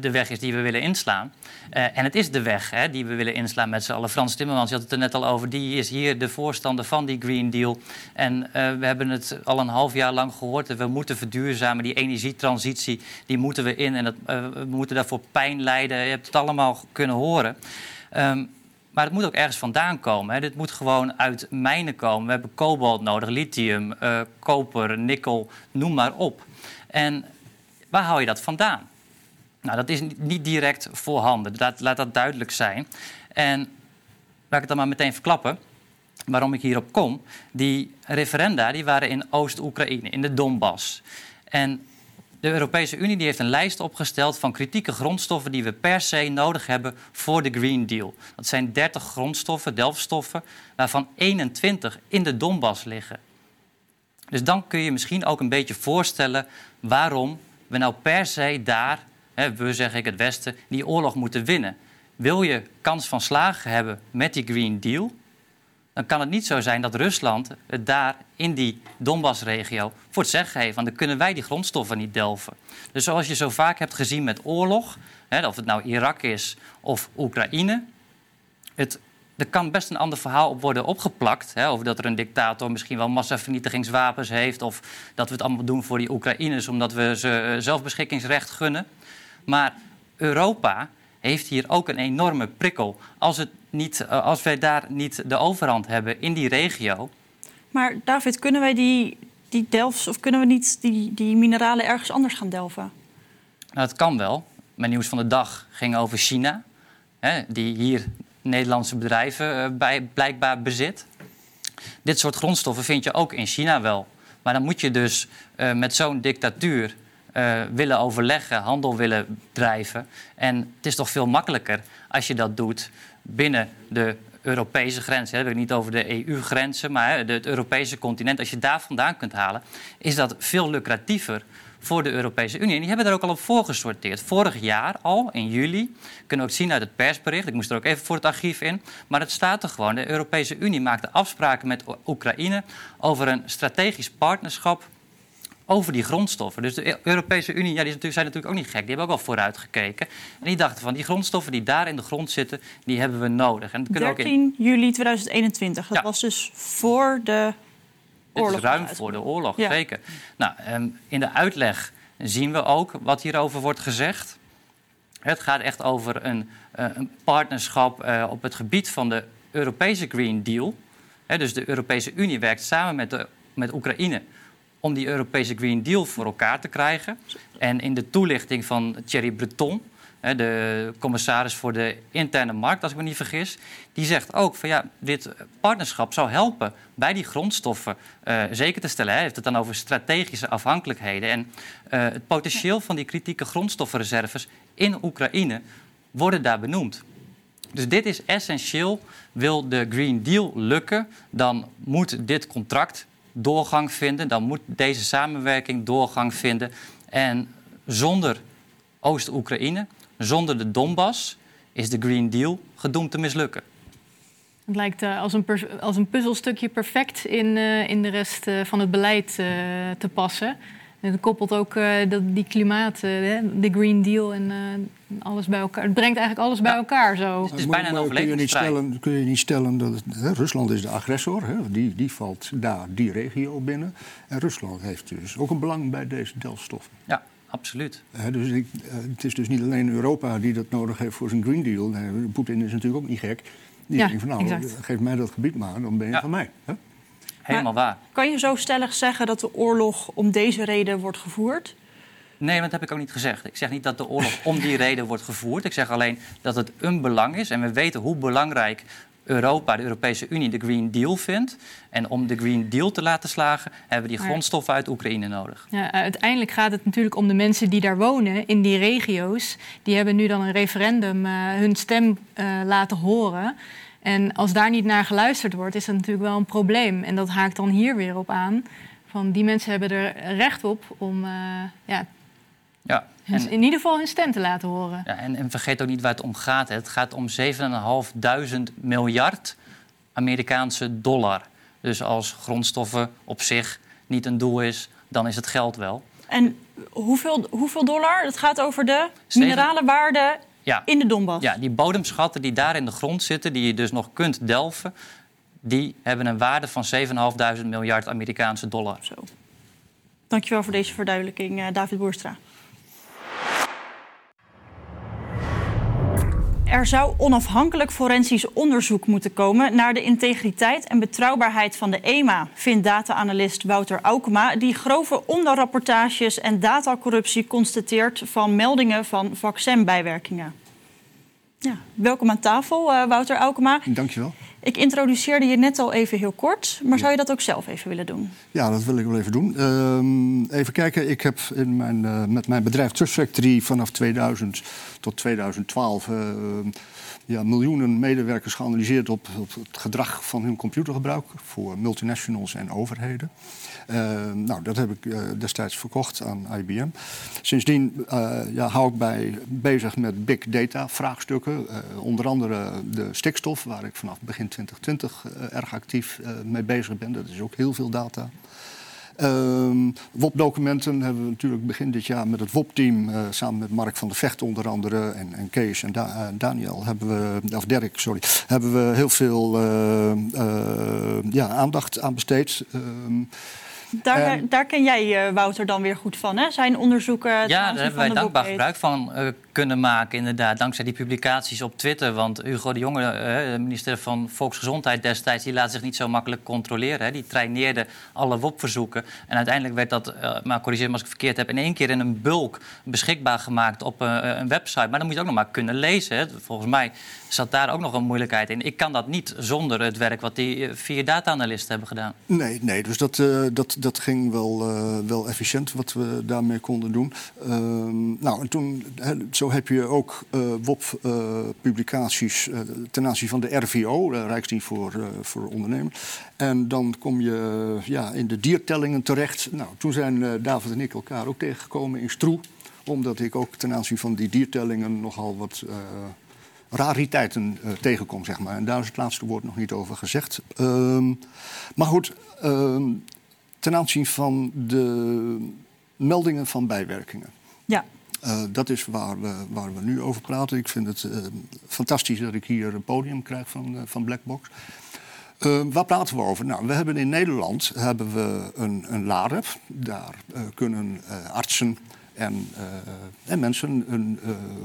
de weg is die we willen inslaan. en het is de weg hè, die we willen inslaan met z'n allen. Frans Timmermans, had het er net al over, die is hier de voorstander van die Green Deal. En we hebben het al een half jaar lang gehoord. We moeten verduurzamen, die energietransitie, die moeten we in. En dat, we moeten daarvoor pijn lijden. Je hebt het allemaal kunnen horen. Um, maar het moet ook ergens vandaan komen. Hè. Dit moet gewoon uit mijnen komen. We hebben kobalt nodig, lithium, uh, koper, nikkel, noem maar op. En waar haal je dat vandaan? Nou, dat is niet direct voorhanden. Laat, laat dat duidelijk zijn. En laat ik het dan maar meteen verklappen waarom ik hierop kom. Die referenda die waren in Oost-Oekraïne, in de Donbass. En de Europese Unie die heeft een lijst opgesteld van kritieke grondstoffen die we per se nodig hebben voor de Green Deal. Dat zijn 30 grondstoffen, delfstoffen, waarvan 21 in de Donbass liggen. Dus dan kun je misschien ook een beetje voorstellen waarom we nou per se daar, hè, we zeg ik het Westen, die oorlog moeten winnen. Wil je kans van slagen hebben met die Green Deal, dan kan het niet zo zijn dat Rusland het daar in die Donbass-regio voor het zeggen heeft. Want dan kunnen wij die grondstoffen niet delven. Dus zoals je zo vaak hebt gezien met oorlog, hè, of het nou Irak is of Oekraïne, het, er kan best een ander verhaal op worden opgeplakt. Hè, over dat er een dictator misschien wel massavernietigingswapens heeft. Of dat we het allemaal doen voor die Oekraïners omdat we ze eh, zelfbeschikkingsrecht gunnen. Maar Europa heeft hier ook een enorme prikkel. Als, het niet, eh, als wij daar niet de overhand hebben in die regio. Maar David, kunnen wij die, die delfs of kunnen we niet die, die mineralen ergens anders gaan delven? Nou, dat kan wel. Mijn nieuws van de dag ging over China, hè, die hier Nederlandse bedrijven uh, bij, blijkbaar bezit. Dit soort grondstoffen vind je ook in China wel. Maar dan moet je dus uh, met zo'n dictatuur uh, willen overleggen, handel willen drijven. En het is toch veel makkelijker als je dat doet binnen de Europese grenzen. Heb ik niet over de EU-grenzen, maar het Europese continent. Als je daar vandaan kunt halen, is dat veel lucratiever voor de Europese Unie. En die hebben daar ook al op voorgesorteerd. Vorig jaar al, in juli, kunnen we ook zien uit het persbericht. Ik moest er ook even voor het archief in. Maar het staat er gewoon. De Europese Unie maakte afspraken met Oekraïne over een strategisch partnerschap over die grondstoffen. Dus de Europese Unie ja, die zijn natuurlijk ook niet gek. Die hebben ook al vooruit gekeken. En die dachten van die grondstoffen die daar in de grond zitten, die hebben we nodig. En dat 13 ook in... juli 2021. Dat was dus voor de oorlog. Is ruim voor de oorlog, zeker. Nou, ehm, in de uitleg zien we ook wat hierover wordt gezegd. Het gaat echt over een, uh, een partnerschap uh, op het gebied van de Europese Green Deal. Dus de Europese Unie werkt samen met, de, met Oekraïne om die Europese Green Deal voor elkaar te krijgen. En in de toelichting van Thierry Breton de commissaris voor de interne markt, als ik me niet vergis, die zegt ook van ja, dit partnerschap zou helpen bij die grondstoffen uh, zeker te stellen. Hij heeft het dan over strategische afhankelijkheden. En uh, het potentieel van die kritieke grondstoffenreserves in Oekraïne worden daar benoemd. Dus dit is essentieel. Wil de Green Deal lukken, dan moet dit contract doorgang vinden. Dan moet deze samenwerking doorgang vinden. En zonder Oost-Oekraïne, zonder de Donbass, is de Green Deal gedoemd te mislukken. Het lijkt uh, als, een als een puzzelstukje perfect in, uh, in de rest uh, van het beleid te passen. En het koppelt ook dat, die klimaat, de Green Deal en alles bij elkaar. Het brengt eigenlijk alles bij elkaar zo. Het is bijna een kun je, niet stellen, kun je niet stellen dat het, hè, Rusland is de agressor, hè, die, die valt daar die regio binnen. En Rusland heeft dus ook een belang bij deze delfstoffen. Ja, absoluut. dus ik, het is dus niet alleen Europa die dat nodig heeft voor zijn Green Deal. Poetin is natuurlijk ook niet gek. Die ja, denkt van nou, exact. geef mij dat gebied maar, dan ben je ja. van mij. Hè? Helemaal waar. Kan je zo stellig zeggen dat de oorlog om deze reden wordt gevoerd? Nee, dat heb ik ook niet gezegd. Ik zeg niet dat de oorlog om die reden wordt gevoerd. Ik zeg alleen dat het een belang is. En we weten hoe belangrijk Europa, de Europese Unie, de Green Deal vindt. En om de Green Deal te laten slagen, hebben we die grondstoffen uit Oekraïne nodig. Ja, uiteindelijk gaat het natuurlijk om de mensen die daar wonen, in die regio's. Die hebben nu dan een referendum uh, hun stem uh, laten horen. En als daar niet naar geluisterd wordt, is dat natuurlijk wel een probleem. En dat haakt dan hier weer op aan. Van die mensen hebben er recht op om uh, ja, ja, en, in ieder geval hun stem te laten horen. Ja, en, en vergeet ook niet waar het om gaat. Hè. Het gaat om 7.500 miljard Amerikaanse dollar. Dus als grondstoffen op zich niet een doel is, dan is het geld wel. En hoeveel, hoeveel dollar? Het gaat over de minerale waarde ja. in de Donbass. Ja, die bodemschatten die daar in de grond zitten, die je dus nog kunt delven, die hebben een waarde van 7.500 miljard Amerikaanse dollar. Zo. Dankjewel voor deze verduidelijking, eh, David Boerstra. Er zou onafhankelijk forensisch onderzoek moeten komen naar de integriteit en betrouwbaarheid van de EMA, vindt data-analyst Wouter Aukema, die grove onderrapportages en datacorruptie constateert van meldingen van vaccinbijwerkingen. Ja, welkom aan tafel, uh, Wouter Aukema. Dankjewel. Ik introduceerde je net al even heel kort, maar zou je dat ook zelf even willen doen? Ja, dat wil ik wel even doen. Uh, even kijken, ik heb in mijn, uh, met mijn bedrijf Trust Factory vanaf 2000 tot 2012 uh, ja, miljoenen medewerkers geanalyseerd op, op, het gedrag van hun computergebruik voor multinationals en overheden. Uh, nou, dat heb ik uh, destijds verkocht aan IBM. Sindsdien uh, ja, hou ik bij bezig met big data vraagstukken. onder andere de stikstof, waar ik vanaf begin 2020 erg actief mee bezig ben. Dat is ook heel veel data. Uh, WOP-documenten hebben we natuurlijk begin dit jaar met het WOP-team, samen met Mark van der Vecht onder andere en, en Kees en da Daniel, hebben we, of Dirk, sorry, hebben we heel veel ja, aandacht aan besteed. Ehm, daar, daar, ken jij Wouter dan weer goed van, hè? Zijn onderzoeken. Ja, daar hebben wij dankbaar gebruik van kunnen maken, inderdaad. Dankzij die publicaties op Twitter. Want Hugo de Jonge, uh, minister van Volksgezondheid destijds, die laat zich niet zo makkelijk controleren. Die traineerde alle WOP-verzoeken. En uiteindelijk werd dat, uh, maar corrigeer me als ik het verkeerd heb, in één keer in een bulk beschikbaar gemaakt op uh, een website. Maar dan moet je ook nog maar kunnen lezen. Volgens mij zat daar ook nog een moeilijkheid in. Ik kan dat niet zonder het werk wat die vier data-analisten hebben gedaan. Nee, nee dus dat, dat, dat ging wel, wel efficiënt wat we daarmee konden doen. Ehm, nou, en toen zo heb je ook uh, WOP-publicaties uh, ten aanzien van de RVO, de Rijksdienst voor, uh, voor Ondernemen. En dan kom je ja, in de diertellingen terecht. Nou, toen zijn David en ik elkaar ook tegengekomen in Stroe. Omdat ik ook ten aanzien van die diertellingen nogal wat rariteiten tegenkom, zeg maar. En daar is het laatste woord nog niet over gezegd. Ehm, maar goed, ehm, ten aanzien van de meldingen van bijwerkingen. Ja. Uh, dat is waar we, waar we nu over praten. Ik vind het uh, fantastisch dat ik hier een podium krijg van, uh, van Blackbox. waar praten we over? Nou, we hebben in Nederland hebben we een, een LAREP. Daar kunnen artsen en, en mensen, een,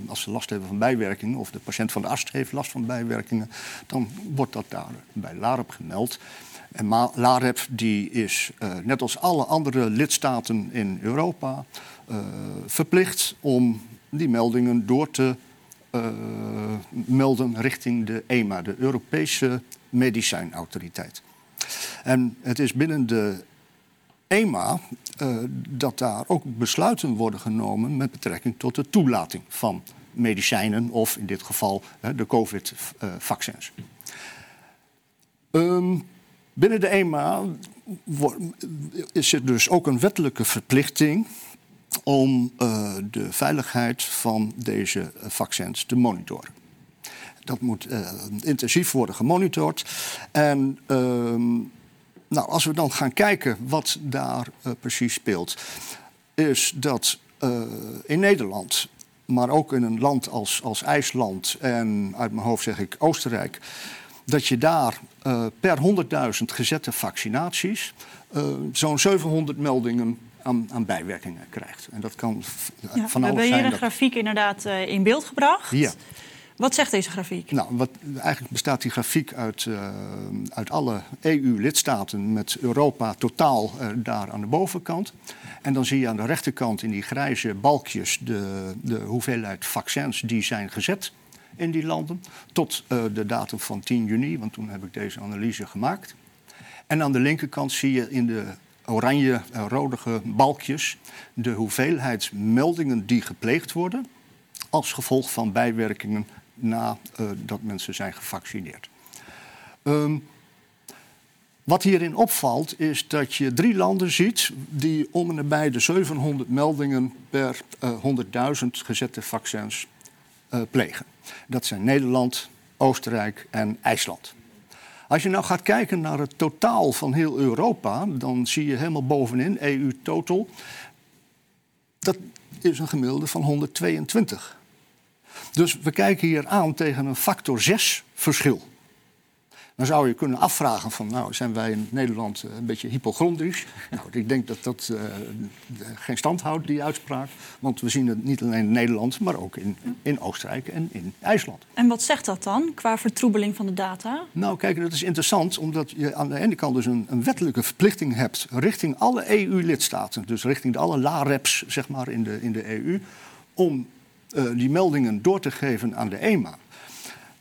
als ze last hebben van bijwerkingen... of de patiënt van de arts heeft last van bijwerkingen... dan wordt dat daar bij LAREP gemeld. En LAREP die is, net als alle andere lidstaten in Europa... Uh, verplicht om die meldingen door te uh, melden richting de EMA, de Europese Medicijnautoriteit. En het is binnen de EMA uh, dat daar ook besluiten worden genomen met betrekking tot de toelating van medicijnen of in dit geval de COVID-vaccins. Um, binnen de EMA is er dus ook een wettelijke verplichting om uh, de veiligheid van deze vaccins te monitoren. Dat moet uh, intensief worden gemonitord. En uh, nou, als we dan gaan kijken wat daar uh, precies speelt, is dat in Nederland, maar ook in een land als, als IJsland en uit mijn hoofd zeg ik Oostenrijk, dat je daar per 100.000 gezette vaccinaties zo'n 700 meldingen aan, aan, bijwerkingen krijgt. En dat kan ja, van we alles hebben hier zijn. een grafiek inderdaad uh, in beeld gebracht. Ja. Wat zegt deze grafiek? Nou, wat, eigenlijk bestaat die grafiek uit, uh, uit alle EU-lidstaten met Europa totaal uh, daar aan de bovenkant. En dan zie je aan de rechterkant in die grijze balkjes de, de hoeveelheid vaccins die zijn gezet in die landen. Tot de datum van 10 juni, want toen heb ik deze analyse gemaakt. En aan de linkerkant zie je in de oranje rodige balkjes de hoeveelheid meldingen die gepleegd worden als gevolg van bijwerkingen nadat uh, mensen zijn gevaccineerd. Um, wat hierin opvalt is dat je drie landen ziet die om en nabij de 700 meldingen per uh, 100.000 gezette vaccins plegen. Dat zijn Nederland, Oostenrijk en IJsland. Als je nou gaat kijken naar het totaal van heel Europa, dan zie je helemaal bovenin, EU total, dat is een gemiddelde van 122. Dus we kijken hier aan tegen een factor 6 verschil. Dan zou je kunnen afvragen van, nou, zijn wij in Nederland een beetje hypochondrisch? Nou, ik denk dat dat uh, geen stand houdt, die uitspraak. Want we zien het niet alleen in Nederland, maar ook in, in Oostenrijk en in IJsland. En wat zegt dat dan, qua vertroebeling van de data? Nou, kijk, dat is interessant, omdat je aan de ene kant dus een, een wettelijke verplichting hebt... richting alle EU-lidstaten, dus richting de alle LAREPs, zeg maar, in de, in de EU... om uh, die meldingen door te geven aan de EMA.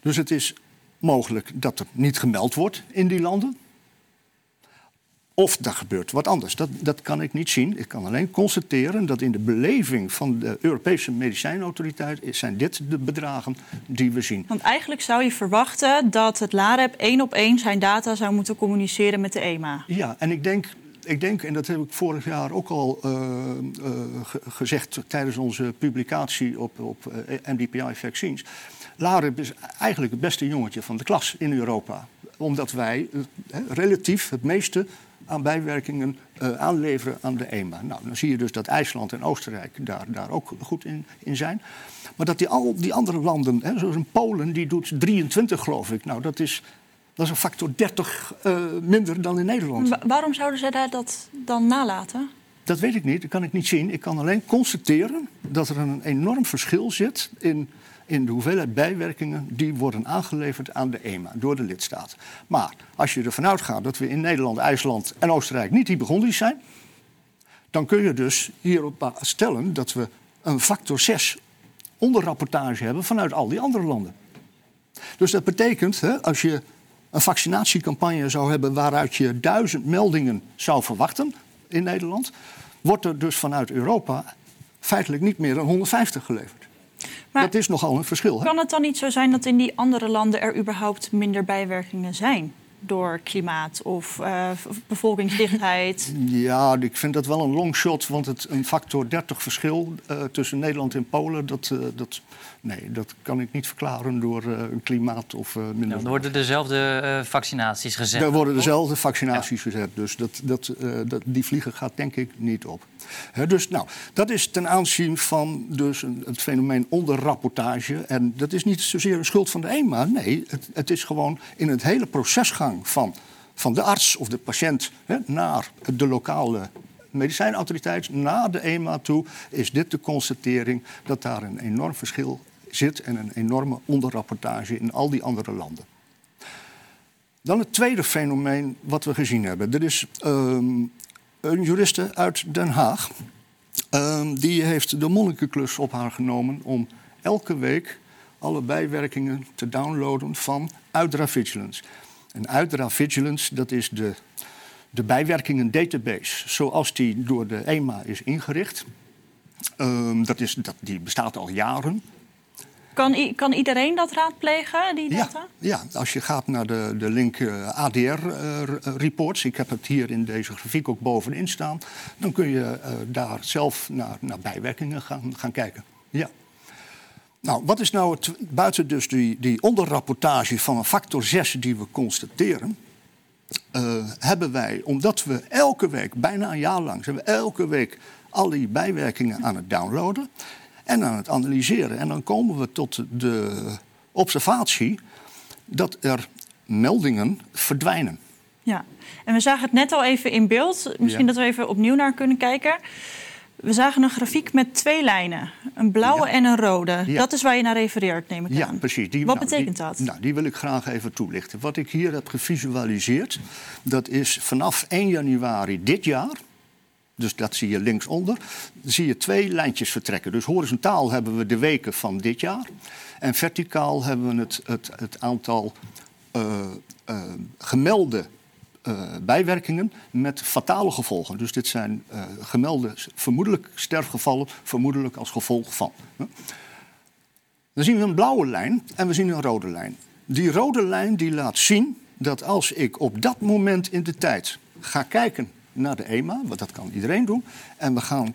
Dus het is mogelijk dat er niet gemeld wordt in die landen. Of er gebeurt wat anders. Dat, dat kan ik niet zien. Ik kan alleen constateren dat in de beleving van de Europese medicijnautoriteit zijn dit de bedragen die we zien. Want eigenlijk zou je verwachten dat het LAREP één op één zijn data zou moeten communiceren met de EMA. Ja, en ik denk ik denk, en dat heb ik vorig jaar ook al uh, uh, gezegd tijdens onze publicatie op, op uh, MDPI Vaccines. Lareb is eigenlijk het beste jongetje van de klas in Europa. Omdat wij relatief het meeste aan bijwerkingen aanleveren aan de EMA. Nou, dan zie je dus dat IJsland en Oostenrijk daar, daar ook goed in, in zijn. Maar dat die, al die andere landen, hè, zoals in Polen, die doet 23 geloof ik. Nou, dat is, dat is een factor 30 uh, minder dan in Nederland. Wa waarom zouden zij daar dat dan nalaten? Dat weet ik niet, dat kan ik niet zien. Ik kan alleen constateren dat er een enorm verschil zit in, in de hoeveelheid bijwerkingen die worden aangeleverd aan de EMA door de lidstaten. Maar als je ervan uitgaat dat we in Nederland, IJsland en Oostenrijk niet hypochondrisch zijn, dan kun je dus hierop stellen dat we een factor 6 onderrapportage hebben vanuit al die andere landen. Dus dat betekent, hè, als je een vaccinatiecampagne zou hebben waaruit je duizend meldingen zou verwachten in Nederland, wordt er dus vanuit Europa feitelijk niet meer dan 150 geleverd. Maar dat is nogal een verschil. Hè? Kan het dan niet zo zijn dat in die andere landen er überhaupt minder bijwerkingen zijn? Door klimaat of uh, bevolkingsdichtheid? Ja, ik vind dat wel een long shot. Want het, een factor 30 verschil uh, tussen Nederland en Polen... Dat, uh, dat, nee, dat kan ik niet verklaren door een klimaat of minder... Ja, er worden dezelfde vaccinaties gezet. Er worden dezelfde vaccinaties ja. gezet. Dus dat, dat, dat, die vliegen gaat denk ik niet op. Dus nou, dat is ten aanzien van dus het fenomeen onderrapportage. En dat is niet zozeer een schuld van de EMA. Nee, het, het is gewoon in het hele procesgang van, van de arts of de patiënt naar de lokale medicijnautoriteit, naar de EMA toe, is dit de constatering dat daar een enorm verschil zit en een enorme onderrapportage in al die andere landen. Dan het tweede fenomeen wat we gezien hebben. Er is um, een juriste uit Den Haag. Um, die heeft de monnikenklus op haar genomen om elke week alle bijwerkingen te downloaden van Udra Vigilance. En Udra Vigilance, dat is de, de bijwerkingen database zoals die door de EMA is ingericht. Ehm, dat is, dat, die bestaat al jaren. Kan, kan iedereen dat raadplegen, die data? Ja, als je gaat naar de, de link eh, ADR-reports, ik heb het hier in deze grafiek ook bovenin staan, dan kun je eh, daar zelf naar, naar bijwerkingen gaan, gaan kijken. Ja. Nou, wat is nou het, buiten dus die, die onderrapportage van een factor 6 die we constateren, eh, hebben wij, omdat we elke week, bijna een jaar lang, zijn we elke week al die bijwerkingen aan het downloaden en aan het analyseren. En dan komen we tot de observatie dat er meldingen verdwijnen. Ja, en we zagen het net al even in beeld. Misschien Ja. dat we even opnieuw naar kunnen kijken. We zagen een grafiek met twee lijnen. Een blauwe en een rode. Ja. Dat is waar je naar refereert, neem ik Ja, aan. precies. Die, Wat nou, betekent die- dat? Nou, die wil ik graag even toelichten. Wat ik hier heb gevisualiseerd, dat is vanaf 1 januari dit jaar. Dus dat zie je linksonder. Zie je twee lijntjes vertrekken. Dus horizontaal hebben we de weken van dit jaar. En verticaal hebben we het, het, het aantal eh, gemelde eh, bijwerkingen met fatale gevolgen. Dus dit zijn gemelde vermoedelijk sterfgevallen, vermoedelijk als gevolg van. Dan zien we een blauwe lijn en we zien een rode lijn. Die rode lijn die laat zien dat als ik op dat moment in de tijd ga kijken naar de EMA, want dat kan iedereen doen, en we gaan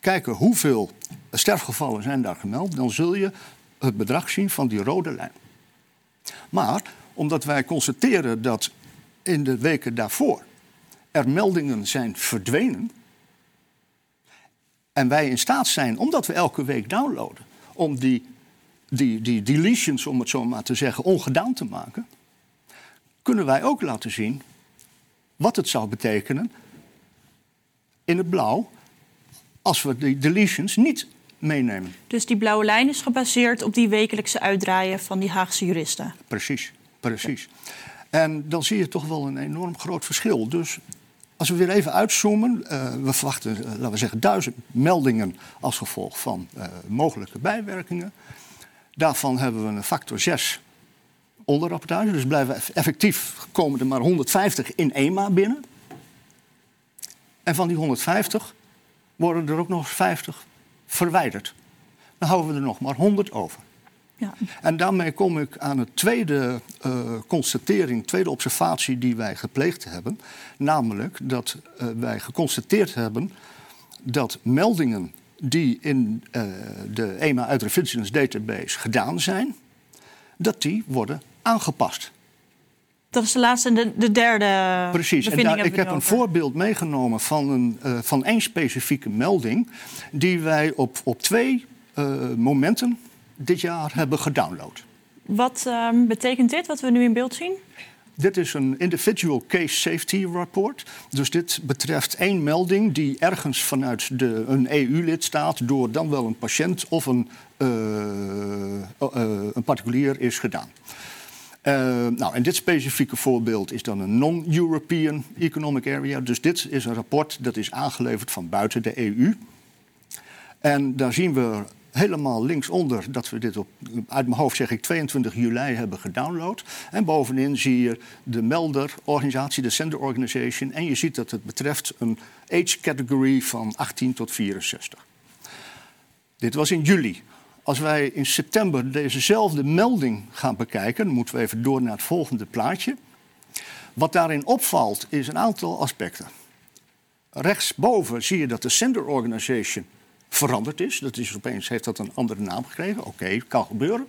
kijken hoeveel sterfgevallen zijn daar gemeld, dan zul je het bedrag zien van die rode lijn. Maar omdat wij constateren dat in de weken daarvoor er meldingen zijn verdwenen, en wij in staat zijn, omdat we elke week downloaden, om die, die, die deletions, om het zo maar te zeggen, ongedaan te maken, kunnen wij ook laten zien wat het zou betekenen in het blauw als we die deletions niet meenemen. Dus die blauwe lijn is gebaseerd op die wekelijkse uitdraaien van die Haagse juristen. Precies, precies. En dan zie je toch wel een enorm groot verschil. Dus als we weer even uitzoomen, eh, we verwachten, eh, laten we zeggen, duizend meldingen als gevolg van eh, mogelijke bijwerkingen. Daarvan hebben we een factor 6 onderrapportage. Dus blijven eff- effectief komen er maar 150 in EMA binnen. En van die 150 worden er ook nog eens 50 verwijderd. Dan houden we er nog maar 100 over. Ja. En daarmee kom ik aan het tweede eh, constatering, tweede observatie die wij gepleegd hebben. Namelijk dat eh, wij geconstateerd hebben dat meldingen die in eh, de EMA uit Vigilance Database gedaan zijn, dat die worden aangepast. Dat is de laatste en de, de derde Precies, en daar, ik heb een voorbeeld meegenomen van, een, eh, van één specifieke melding... die wij op, op twee eh, momenten dit jaar hebben gedownload. Wat ehm, betekent dit, wat we nu in beeld zien? Dit is een individual case safety report. Dus dit betreft één melding die ergens vanuit de, een EU-lidstaat... door dan wel een patiënt of een, eh, een particulier is gedaan. Eh, nou, en dit specifieke voorbeeld is dan een non-European Economic Area. Dus dit is een rapport dat is aangeleverd van buiten de EU. En daar zien we helemaal linksonder dat we dit op, uit mijn hoofd zeg ik, 22 juli hebben gedownload. En bovenin zie je de melderorganisatie, de sender organization. En je ziet dat het betreft een age category van 18 tot 64. Dit was in juli. Als wij in september dezezelfde melding gaan bekijken, moeten we even door naar het volgende plaatje. Wat daarin opvalt is een aantal aspecten. Rechtsboven zie je dat de sender organization veranderd is. Dat is opeens heeft dat een andere naam gekregen. Oké, kan gebeuren.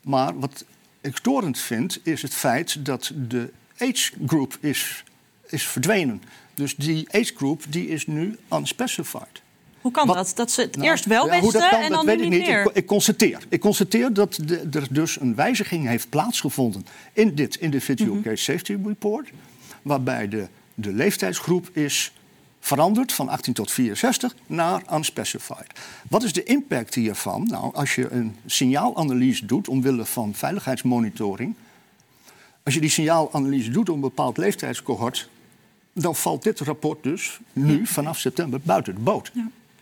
Maar wat ik storend vind, is het feit dat de age group is, is verdwenen. Dus die age group die is nu unspecified. Hoe kan dat? Dat ze het Nou, eerst wel ja, hoe wisten dat kan, en dat dan weet nu ik niet meer? Ik, ik constateer. Ik constateer dat de- er dus een wijziging heeft plaatsgevonden in dit individual Mhm. case safety report, waarbij de, de leeftijdsgroep is veranderd van 18 tot 64 naar unspecified. Wat is de impact hiervan? Nou, als je een signaalanalyse doet omwille van veiligheidsmonitoring, als je die signaalanalyse doet op een bepaald leeftijdscohort, dan valt dit rapport dus nu vanaf september buiten de boot.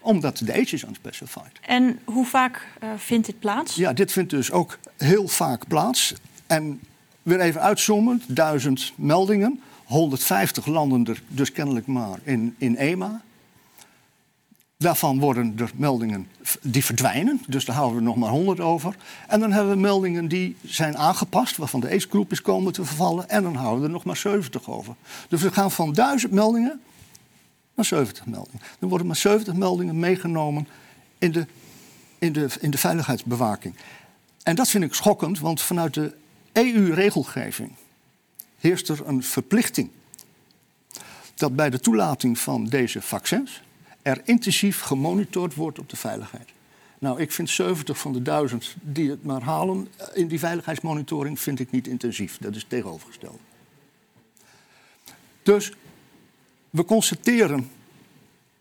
Omdat de age is unspecified. En hoe vaak uh, vindt dit plaats? Ja, dit vindt dus ook heel vaak plaats. En weer even uitzoomen, duizend meldingen. 150 landen er dus kennelijk maar in, in EMA. Daarvan worden er meldingen die verdwijnen, dus daar houden we nog maar 100 over. En dan hebben we meldingen die zijn aangepast, waarvan de ace-groep is komen te vervallen. En dan houden we er nog maar 70 over. Dus we gaan van 1000 meldingen naar 70 meldingen. Er worden maar 70 meldingen meegenomen in de, in de, in de veiligheidsbewaking. En dat vind ik schokkend, want vanuit de EU-regelgeving heerst er een verplichting dat bij de toelating van deze vaccins er intensief gemonitord wordt op de veiligheid. Nou, ik vind 70 van de 1000 die het maar halen in die veiligheidsmonitoring vind ik niet intensief. Dat is tegenovergesteld. Dus we constateren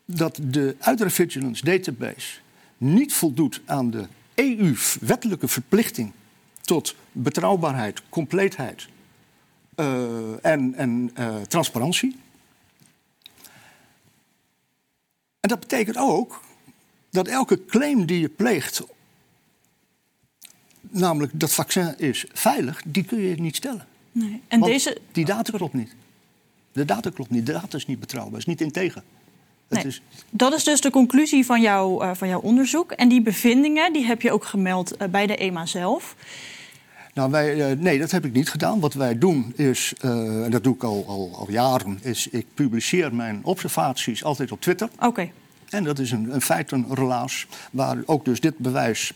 dat de Uitera-Vigilance Database niet voldoet aan de EU-wettelijke verplichting tot betrouwbaarheid, compleetheid uh, en, en uh, transparantie. En dat betekent ook dat elke claim die je pleegt, namelijk dat vaccin is veilig, die kun je niet stellen. Nee. En Want deze... die data klopt niet. De data klopt niet. De data is niet betrouwbaar, is niet integer. Nee. Is... Dat is dus de conclusie van, jou, uh, van jouw onderzoek. En die bevindingen die heb je ook gemeld uh, bij de EMA zelf. Nou, wij, uh, nee, dat heb ik niet gedaan. Wat wij doen is, en dat doe ik al, al, al, jaren, is ik publiceer mijn observaties altijd op Twitter. Oké. Okay. En dat is een, een feitenrelaas waar ook dus dit bewijs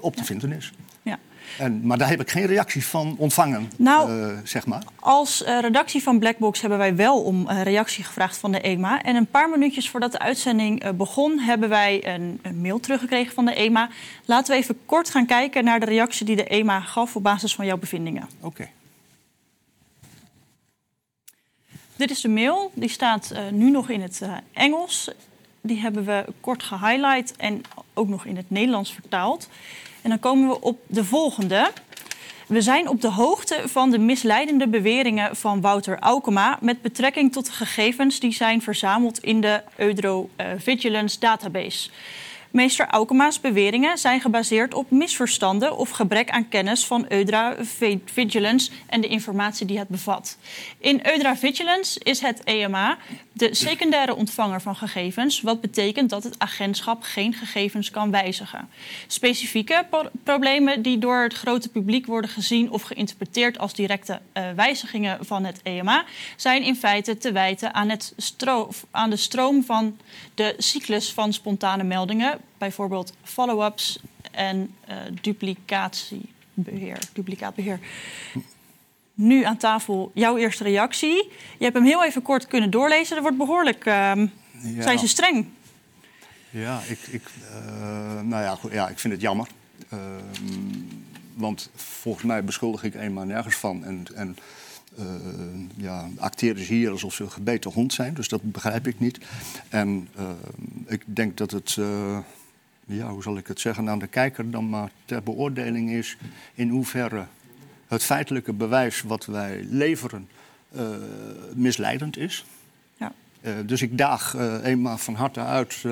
op te ja. vinden is. Ja. En, maar daar heb ik geen reactie van ontvangen, nou, uh, zeg maar. Als uh, redactie van Blackbox hebben wij wel om uh, reactie gevraagd van de EMA. En een paar minuutjes voordat de uitzending begon, hebben wij een, een, mail teruggekregen van de EMA. Laten we even kort gaan kijken naar de reactie die de EMA gaf op basis van jouw bevindingen. Oké. Okay. Dit is de mail, die staat nu nog in het Engels. Die hebben we kort gehighlight en ook nog in het Nederlands vertaald. En dan komen we op de volgende. We zijn op de hoogte van de misleidende beweringen van Wouter Aukema met betrekking tot de gegevens die zijn verzameld in de Eudro Vigilance Database. Meester Aukema's beweringen zijn gebaseerd op misverstanden of gebrek aan kennis van Eudra Vigilance en de informatie die het bevat. In Eudra Vigilance is het EMA de secundaire ontvanger van gegevens, wat betekent dat het agentschap geen gegevens kan wijzigen. Specifieke problemen die door het grote publiek worden gezien of geïnterpreteerd als directe uh, wijzigingen van het EMA, zijn in feite te wijten aan, het aan de stroom van de cyclus van spontane meldingen, bijvoorbeeld follow-ups en uh, nu aan tafel jouw eerste reactie. Je hebt hem heel even kort kunnen doorlezen. Er wordt behoorlijk. Uh, ja. Zijn ze streng? Ja, ik, ik, uh, nou ja, goed, ja, ik vind het jammer. Uh, want volgens mij beschuldig ik eenmaal nergens van. En, en uh, ja, acteren ze hier alsof ze een gebeten hond zijn. Dus dat begrijp ik niet. En ik denk dat het ja, hoe zal ik het zeggen, aan de kijker dan maar ter beoordeling is in hoeverre het feitelijke bewijs wat wij leveren uh, misleidend is. Ja. Uh, dus ik daag uh, eenmaal van harte uit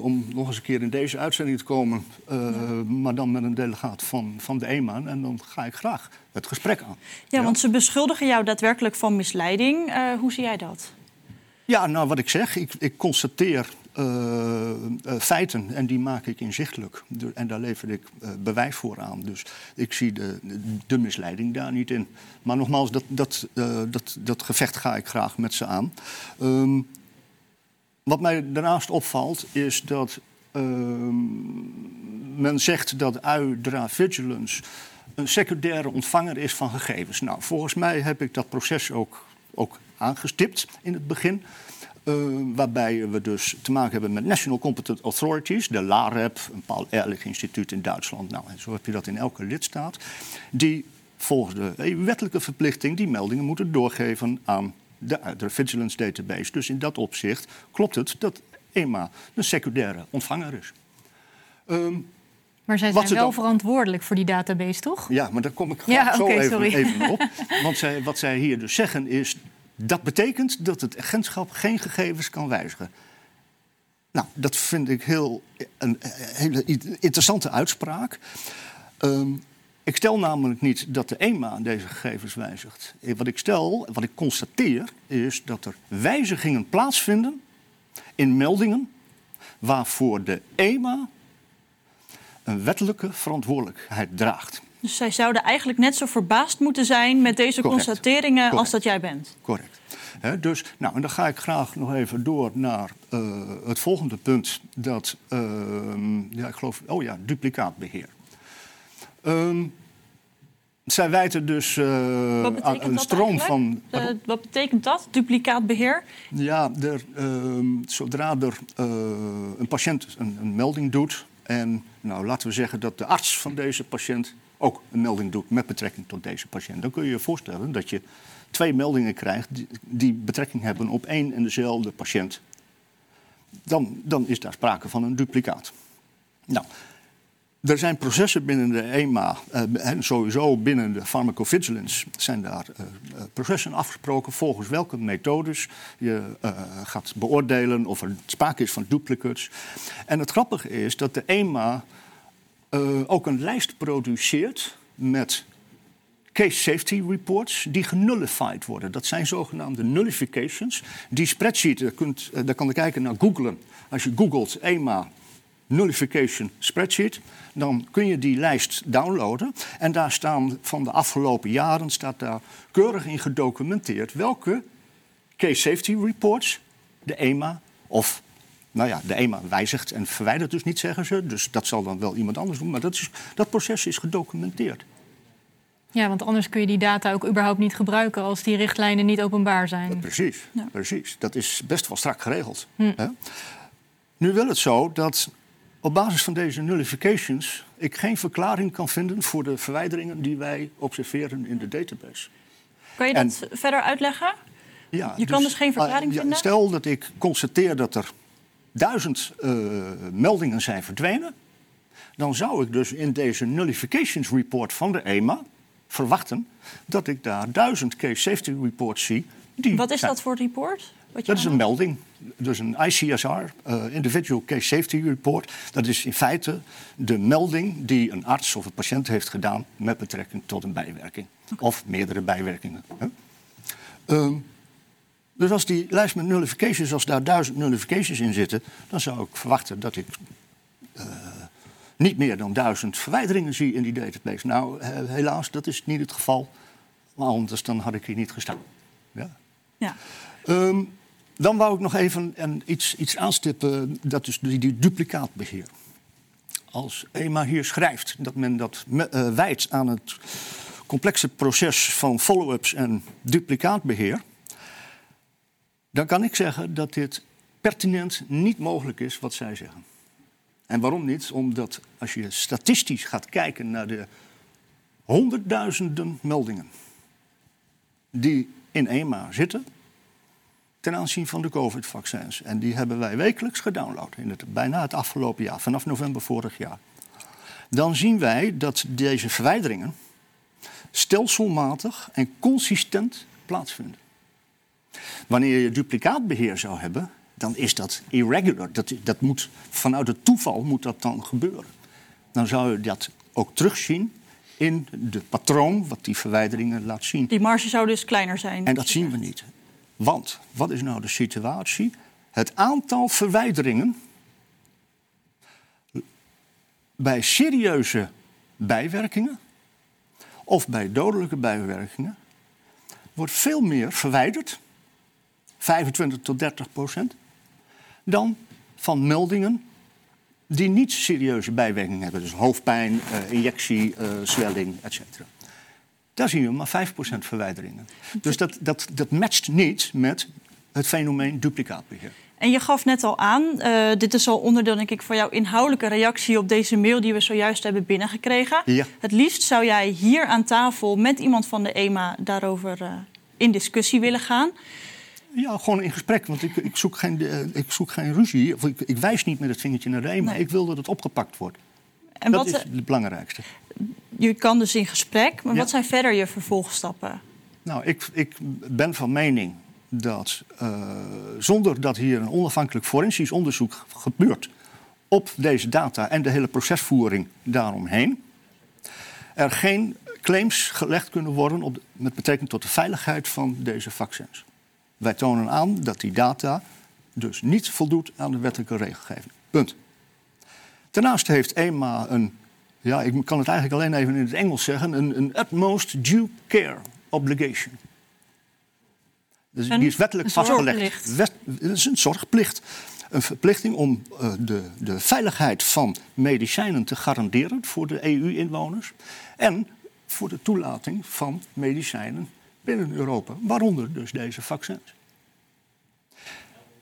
om nog eens een keer in deze uitzending te komen, ja. maar dan met een delegaat van, van de EMA. En dan ga ik graag het gesprek aan. Ja, ja. want ze beschuldigen jou daadwerkelijk van misleiding. hoe zie jij dat? Ja, nou wat ik zeg, ik, ik constateer uh, uh, feiten en die maak ik inzichtelijk. En daar lever ik uh, bewijs voor aan. Dus ik zie de, misleiding daar niet in. Maar nogmaals, dat, dat, dat, dat gevecht ga ik graag met ze aan. Um, wat mij daarnaast opvalt is dat ehm, men zegt dat Udra Vigilance een secundaire ontvanger is van gegevens. Nou, volgens mij heb ik dat proces ook, ook aangestipt in het begin. Uh, waarbij we dus te maken hebben met National Competent Authorities, de LAREP, een Paul Ehrlich Instituut in Duitsland. Nou, en zo heb je dat in elke lidstaat. Die volgens de wettelijke verplichting die meldingen moeten doorgeven aan de, de Vigilance Database. Dus in dat opzicht klopt het dat EMA een secundaire ontvanger is. Um, maar zij zijn wel dan... verantwoordelijk voor die database, toch? Ja, maar daar kom ik ja, zo even, even, op. Want zij, wat zij hier dus zeggen is... dat betekent dat het agentschap geen gegevens kan wijzigen. Nou, dat vind ik heel, een hele interessante uitspraak. Ehm, ik stel namelijk niet dat de EMA deze gegevens wijzigt. Eh, Wat ik stel, wat ik constateer, is dat er wijzigingen plaatsvinden in meldingen waarvoor de EMA een wettelijke verantwoordelijkheid draagt. Dus zij zouden eigenlijk net zo verbaasd moeten zijn met deze Correct. constateringen als dat jij bent. Correct. Dus, nou, en dan ga ik graag nog even door naar eh, het volgende punt. Dat, ehm, ja, ik geloof, oh ja, duplicaatbeheer. Ehm, zij wijten dus eh, aan een stroom van. Eh, wat betekent dat, duplicaatbeheer? Ja, er, ehm, zodra er een patiënt een, een melding doet. En nou, laten we zeggen dat de arts van deze patiënt ook een melding doet met betrekking tot deze patiënt. Dan kun je je voorstellen dat je twee meldingen krijgt die, betrekking hebben op één en dezelfde patiënt. Dan, dan is daar sprake van een duplicaat. Nou, er zijn processen binnen de EMA, eh, en sowieso binnen de pharmacovigilance, zijn daar eh, eh, processen afgesproken volgens welke methodes je eh, gaat beoordelen of er sprake is van duplicates. En het grappige is dat de EMA eh, ook een lijst produceert met case safety reports die genullified worden. Dat zijn zogenaamde nullifications. Die spreadsheet, daar, kunt, eh, daar kan je kijken naar googlen. Als je googelt EMA nullification spreadsheet, dan kun je die lijst downloaden. En daar staan van de afgelopen jaren staat daar keurig in gedocumenteerd welke case safety reports de EMA of nou ja, de EMA wijzigt en verwijdert dus niet, zeggen ze. Dus dat zal dan wel iemand anders doen. Maar dat, is, dat proces is gedocumenteerd. Ja, want anders kun je die data ook überhaupt niet gebruiken als die richtlijnen niet openbaar zijn. Precies, precies. Dat is best wel strak geregeld. Hm. Hè? Nu wil het zo dat op basis van deze nullifications ik geen verklaring kan vinden voor de verwijderingen die wij observeren in de database. Kan je En- dat verder uitleggen? Ja, Je kan dus geen verklaring ja, vinden? Stel dat ik constateer dat er duizend eh, meldingen zijn verdwenen. Dan zou ik dus in deze nullifications report van de EMA verwachten dat ik daar duizend case safety reports zie. Die Wat is zijn- dat voor report? Dat is een melding. Dus een ICSR, eh, Individual Case Safety Report. Dat is in feite de melding die een arts of een patiënt heeft gedaan met betrekking tot een bijwerking. Of meerdere bijwerkingen. hè. Dus als die lijst met nullifications, als daar duizend nullifications in zitten, dan zou ik verwachten dat ik eh, niet meer dan duizend verwijderingen zie in die database. Nou, helaas, dat is niet het geval. Maar anders dan had ik hier niet gestaan. Ja. Ja. Ehm, dan wou ik nog even een, iets, iets aanstippen, dat is die, die duplicaatbeheer. Als EMA hier schrijft dat men dat me- eh, wijdt aan het complexe proces van follow-ups en duplicaatbeheer, dan kan ik zeggen dat dit pertinent niet mogelijk is wat zij zeggen. En waarom niet? Omdat als je statistisch gaat kijken naar de honderdduizenden meldingen die in EMA zitten ten aanzien van de COVID-vaccins. En die hebben wij wekelijks gedownload in het, bijna het afgelopen jaar, vanaf november vorig jaar. Dan zien wij dat deze verwijderingen stelselmatig en consistent plaatsvinden. Wanneer je duplicaatbeheer zou hebben, dan is dat irregular. Dat, dat moet, vanuit het toeval moet dat dan gebeuren. Dan zou je dat ook terugzien in de patroon wat die verwijderingen laat zien. Die marge zou dus kleiner zijn. En dat zien we niet. Want wat is nou de situatie? Het aantal verwijderingen bij serieuze bijwerkingen of bij dodelijke bijwerkingen wordt veel meer verwijderd, 25 tot 30 procent, dan van meldingen die niet serieuze bijwerkingen hebben. Dus hoofdpijn, eh, injectie, eh, zwelling, etc. Daar zien we maar 5% verwijderingen. Dus dat, dat, dat matcht niet met het fenomeen duplicaatbeheer. En je gaf net al aan, eh, dit is al onderdeel denk ik van jouw inhoudelijke reactie op deze mail die we zojuist hebben binnengekregen. Ja. Het liefst zou jij hier aan tafel met iemand van de EMA daarover in discussie willen gaan. Ja, gewoon in gesprek, want ik, ik, zoek, geen, eh, ik zoek geen ruzie. Of ik, ik wijs niet met het vingertje naar de EMA. Ik wil dat het opgepakt wordt. En dat wat, is het belangrijkste. Je kan dus in gesprek, maar Ja. wat zijn verder je vervolgstappen? Nou, ik, ik ben van mening dat uh, zonder dat hier een onafhankelijk forensisch onderzoek gebeurt op deze data en de hele procesvoering daaromheen, er geen claims gelegd kunnen worden op, met betrekking tot de veiligheid van deze vaccins. Wij tonen aan dat die data dus niet voldoet aan de wettelijke regelgeving. Punt. Daarnaast heeft EMA een, ja, ik kan het eigenlijk alleen even in het Engels zeggen, een, een utmost due care obligation. Dus die is wettelijk vastgelegd. Wet, het is een zorgplicht. Een verplichting om uh, de, de veiligheid van medicijnen te garanderen voor de EU-inwoners. En voor de toelating van medicijnen binnen Europa, waaronder dus deze vaccins.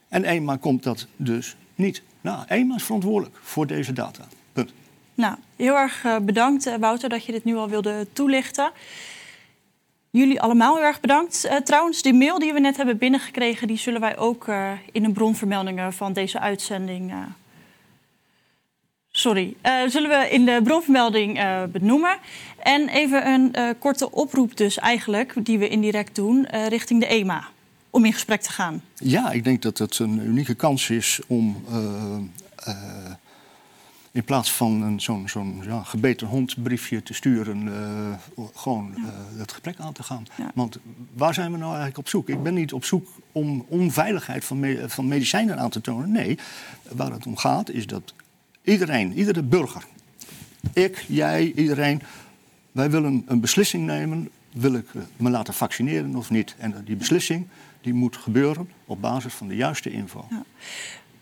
En EMA komt dat dus niet. Nou, EMA is verantwoordelijk voor deze data. Punt. Nou, heel erg eh, bedankt, eh, Wouter, dat je dit nu al wilde toelichten. Jullie allemaal heel erg bedankt. Uh, trouwens, die mail die we net hebben binnengekregen, die zullen wij ook in de bronvermeldingen van deze uitzending. Sorry, zullen we in de bronvermelding benoemen. En even een korte oproep, dus eigenlijk, die we indirect doen, richting de EMA. Om in gesprek te gaan. Ja, ik denk dat het een unieke kans is om in plaats van zo'n zo'n ja, gebeten hondbriefje te sturen, gewoon uh, het gesprek aan te gaan. Want waar zijn we nou eigenlijk op zoek? Ik ben niet op zoek om onveiligheid van, me van medicijnen aan te tonen. Nee, waar het om gaat is dat iedereen, iedere burger, ik, jij, iedereen, wij willen een beslissing nemen. Wil ik me laten vaccineren of niet? En die beslissing die moet gebeuren op basis van de juiste info. Ja.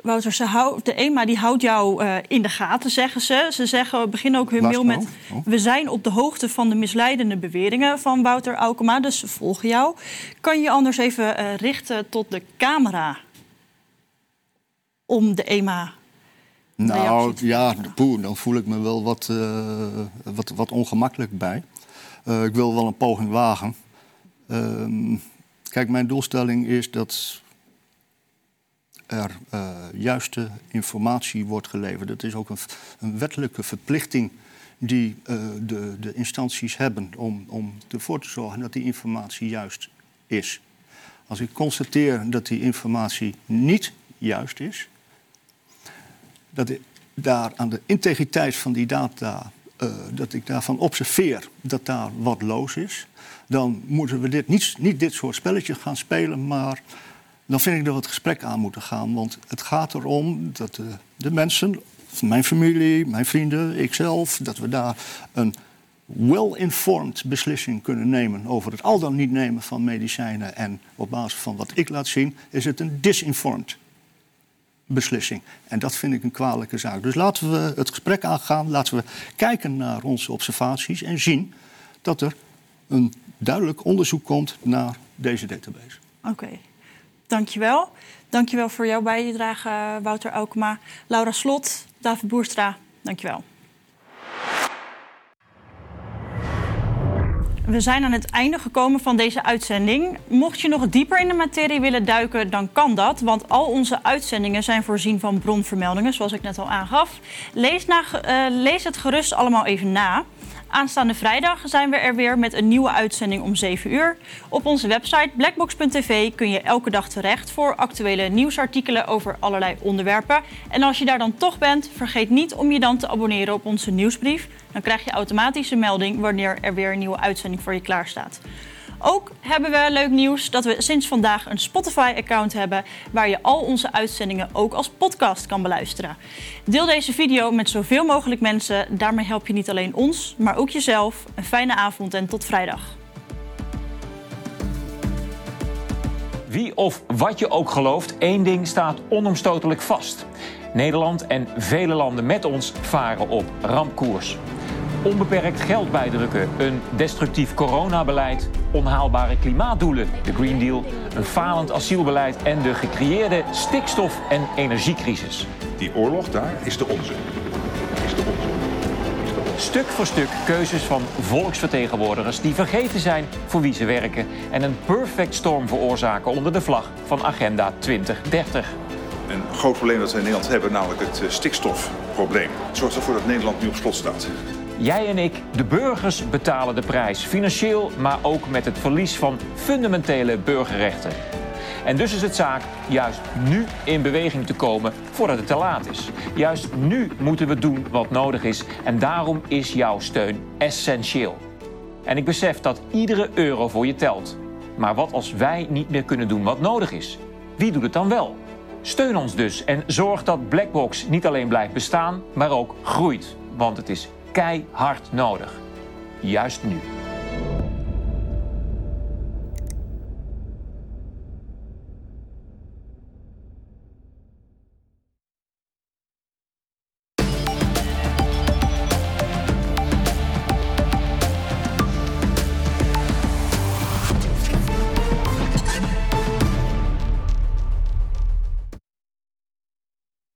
Wouter, ze houdt, de EMA die houdt jou uh, in de gaten, zeggen ze. Ze zeggen, beginnen ook hun mail met... Oh. We zijn op de hoogte van de misleidende beweringen van Wouter Aukema, dus ze volgen jou. Kan je je anders even uh, richten tot de camera om de EMA... Nou ja, poeh, dan voel ik me wel wat, uh, wat, wat ongemakkelijk bij. ik wil wel een poging wagen. Ehm, kijk, mijn doelstelling is dat er uh, juiste informatie wordt geleverd. Dat is ook een, een wettelijke verplichting die de, de, instanties hebben om, om ervoor te zorgen dat die informatie juist is. Als ik constateer dat die informatie niet juist is, dat ik daar aan de integriteit van die data, uh, dat ik daarvan observeer dat daar wat loos is, dan moeten we dit, niet, niet dit soort spelletjes gaan spelen, maar dan vind ik dat we het gesprek aan moeten gaan. Want het gaat erom dat de, de mensen, mijn familie, mijn vrienden, ikzelf, dat we daar een well-informed beslissing kunnen nemen over het al dan niet nemen van medicijnen. En op basis van wat ik laat zien, is het een disinformed beslissing. En dat vind ik een kwalijke zaak. Dus laten we het gesprek aangaan, laten we kijken naar onze observaties en zien dat er een duidelijk onderzoek komt naar deze database. Oké. Dankjewel. Dankjewel voor jouw bijdrage, Wouter Aukema. Laura Slot, David Boerstra, dankjewel. We zijn aan het einde gekomen van deze uitzending. Mocht je nog dieper in de materie willen duiken, dan kan dat. Want al onze uitzendingen zijn voorzien van bronvermeldingen, zoals ik net al aangaf. Lees, uh, lees het gerust allemaal even na. Aanstaande vrijdag zijn we er weer met een nieuwe uitzending om 7 uur. Op onze website blackbox.tv kun je elke dag terecht voor actuele nieuwsartikelen over allerlei onderwerpen. En als je daar dan toch bent, vergeet niet om je dan te abonneren op onze nieuwsbrief. Dan krijg je automatisch een melding wanneer er weer een nieuwe uitzending voor je klaar staat. Ook hebben we leuk nieuws dat we sinds vandaag een Spotify-account hebben waar je al onze uitzendingen ook als podcast kan beluisteren. Deel deze video met zoveel mogelijk mensen. Daarmee help je niet alleen ons, maar ook jezelf. Een fijne avond en tot vrijdag. Wie of wat je ook gelooft, één ding staat onomstotelijk vast. Nederland en vele landen met ons varen op rampkoers onbeperkt geld bijdrukken, een destructief coronabeleid, onhaalbare klimaatdoelen, de Green Deal, een falend asielbeleid en de gecreëerde stikstof- en energiecrisis. Die oorlog daar is de onze. Is de onze. Stuk voor stuk keuzes van volksvertegenwoordigers die vergeten zijn voor wie ze werken en een perfect storm veroorzaken onder de vlag van Agenda 2030. Een groot probleem dat we in Nederland hebben, namelijk het eh, stikstofprobleem. Het zorgt ervoor dat Nederland nu op slot staat. Jij en ik, de burgers, betalen de prijs. Financieel, maar ook met het verlies van fundamentele burgerrechten. En dus is het zaak juist nu in beweging te komen voordat het te laat is. Juist nu moeten we doen wat nodig is en daarom is jouw steun essentieel. En ik besef dat iedere euro voor je telt. Maar wat als wij niet meer kunnen doen wat nodig is? Wie doet het dan wel? Steun ons dus en zorg dat Blackbox niet alleen blijft bestaan, maar ook groeit. Want het is keihard nodig. Juist nu.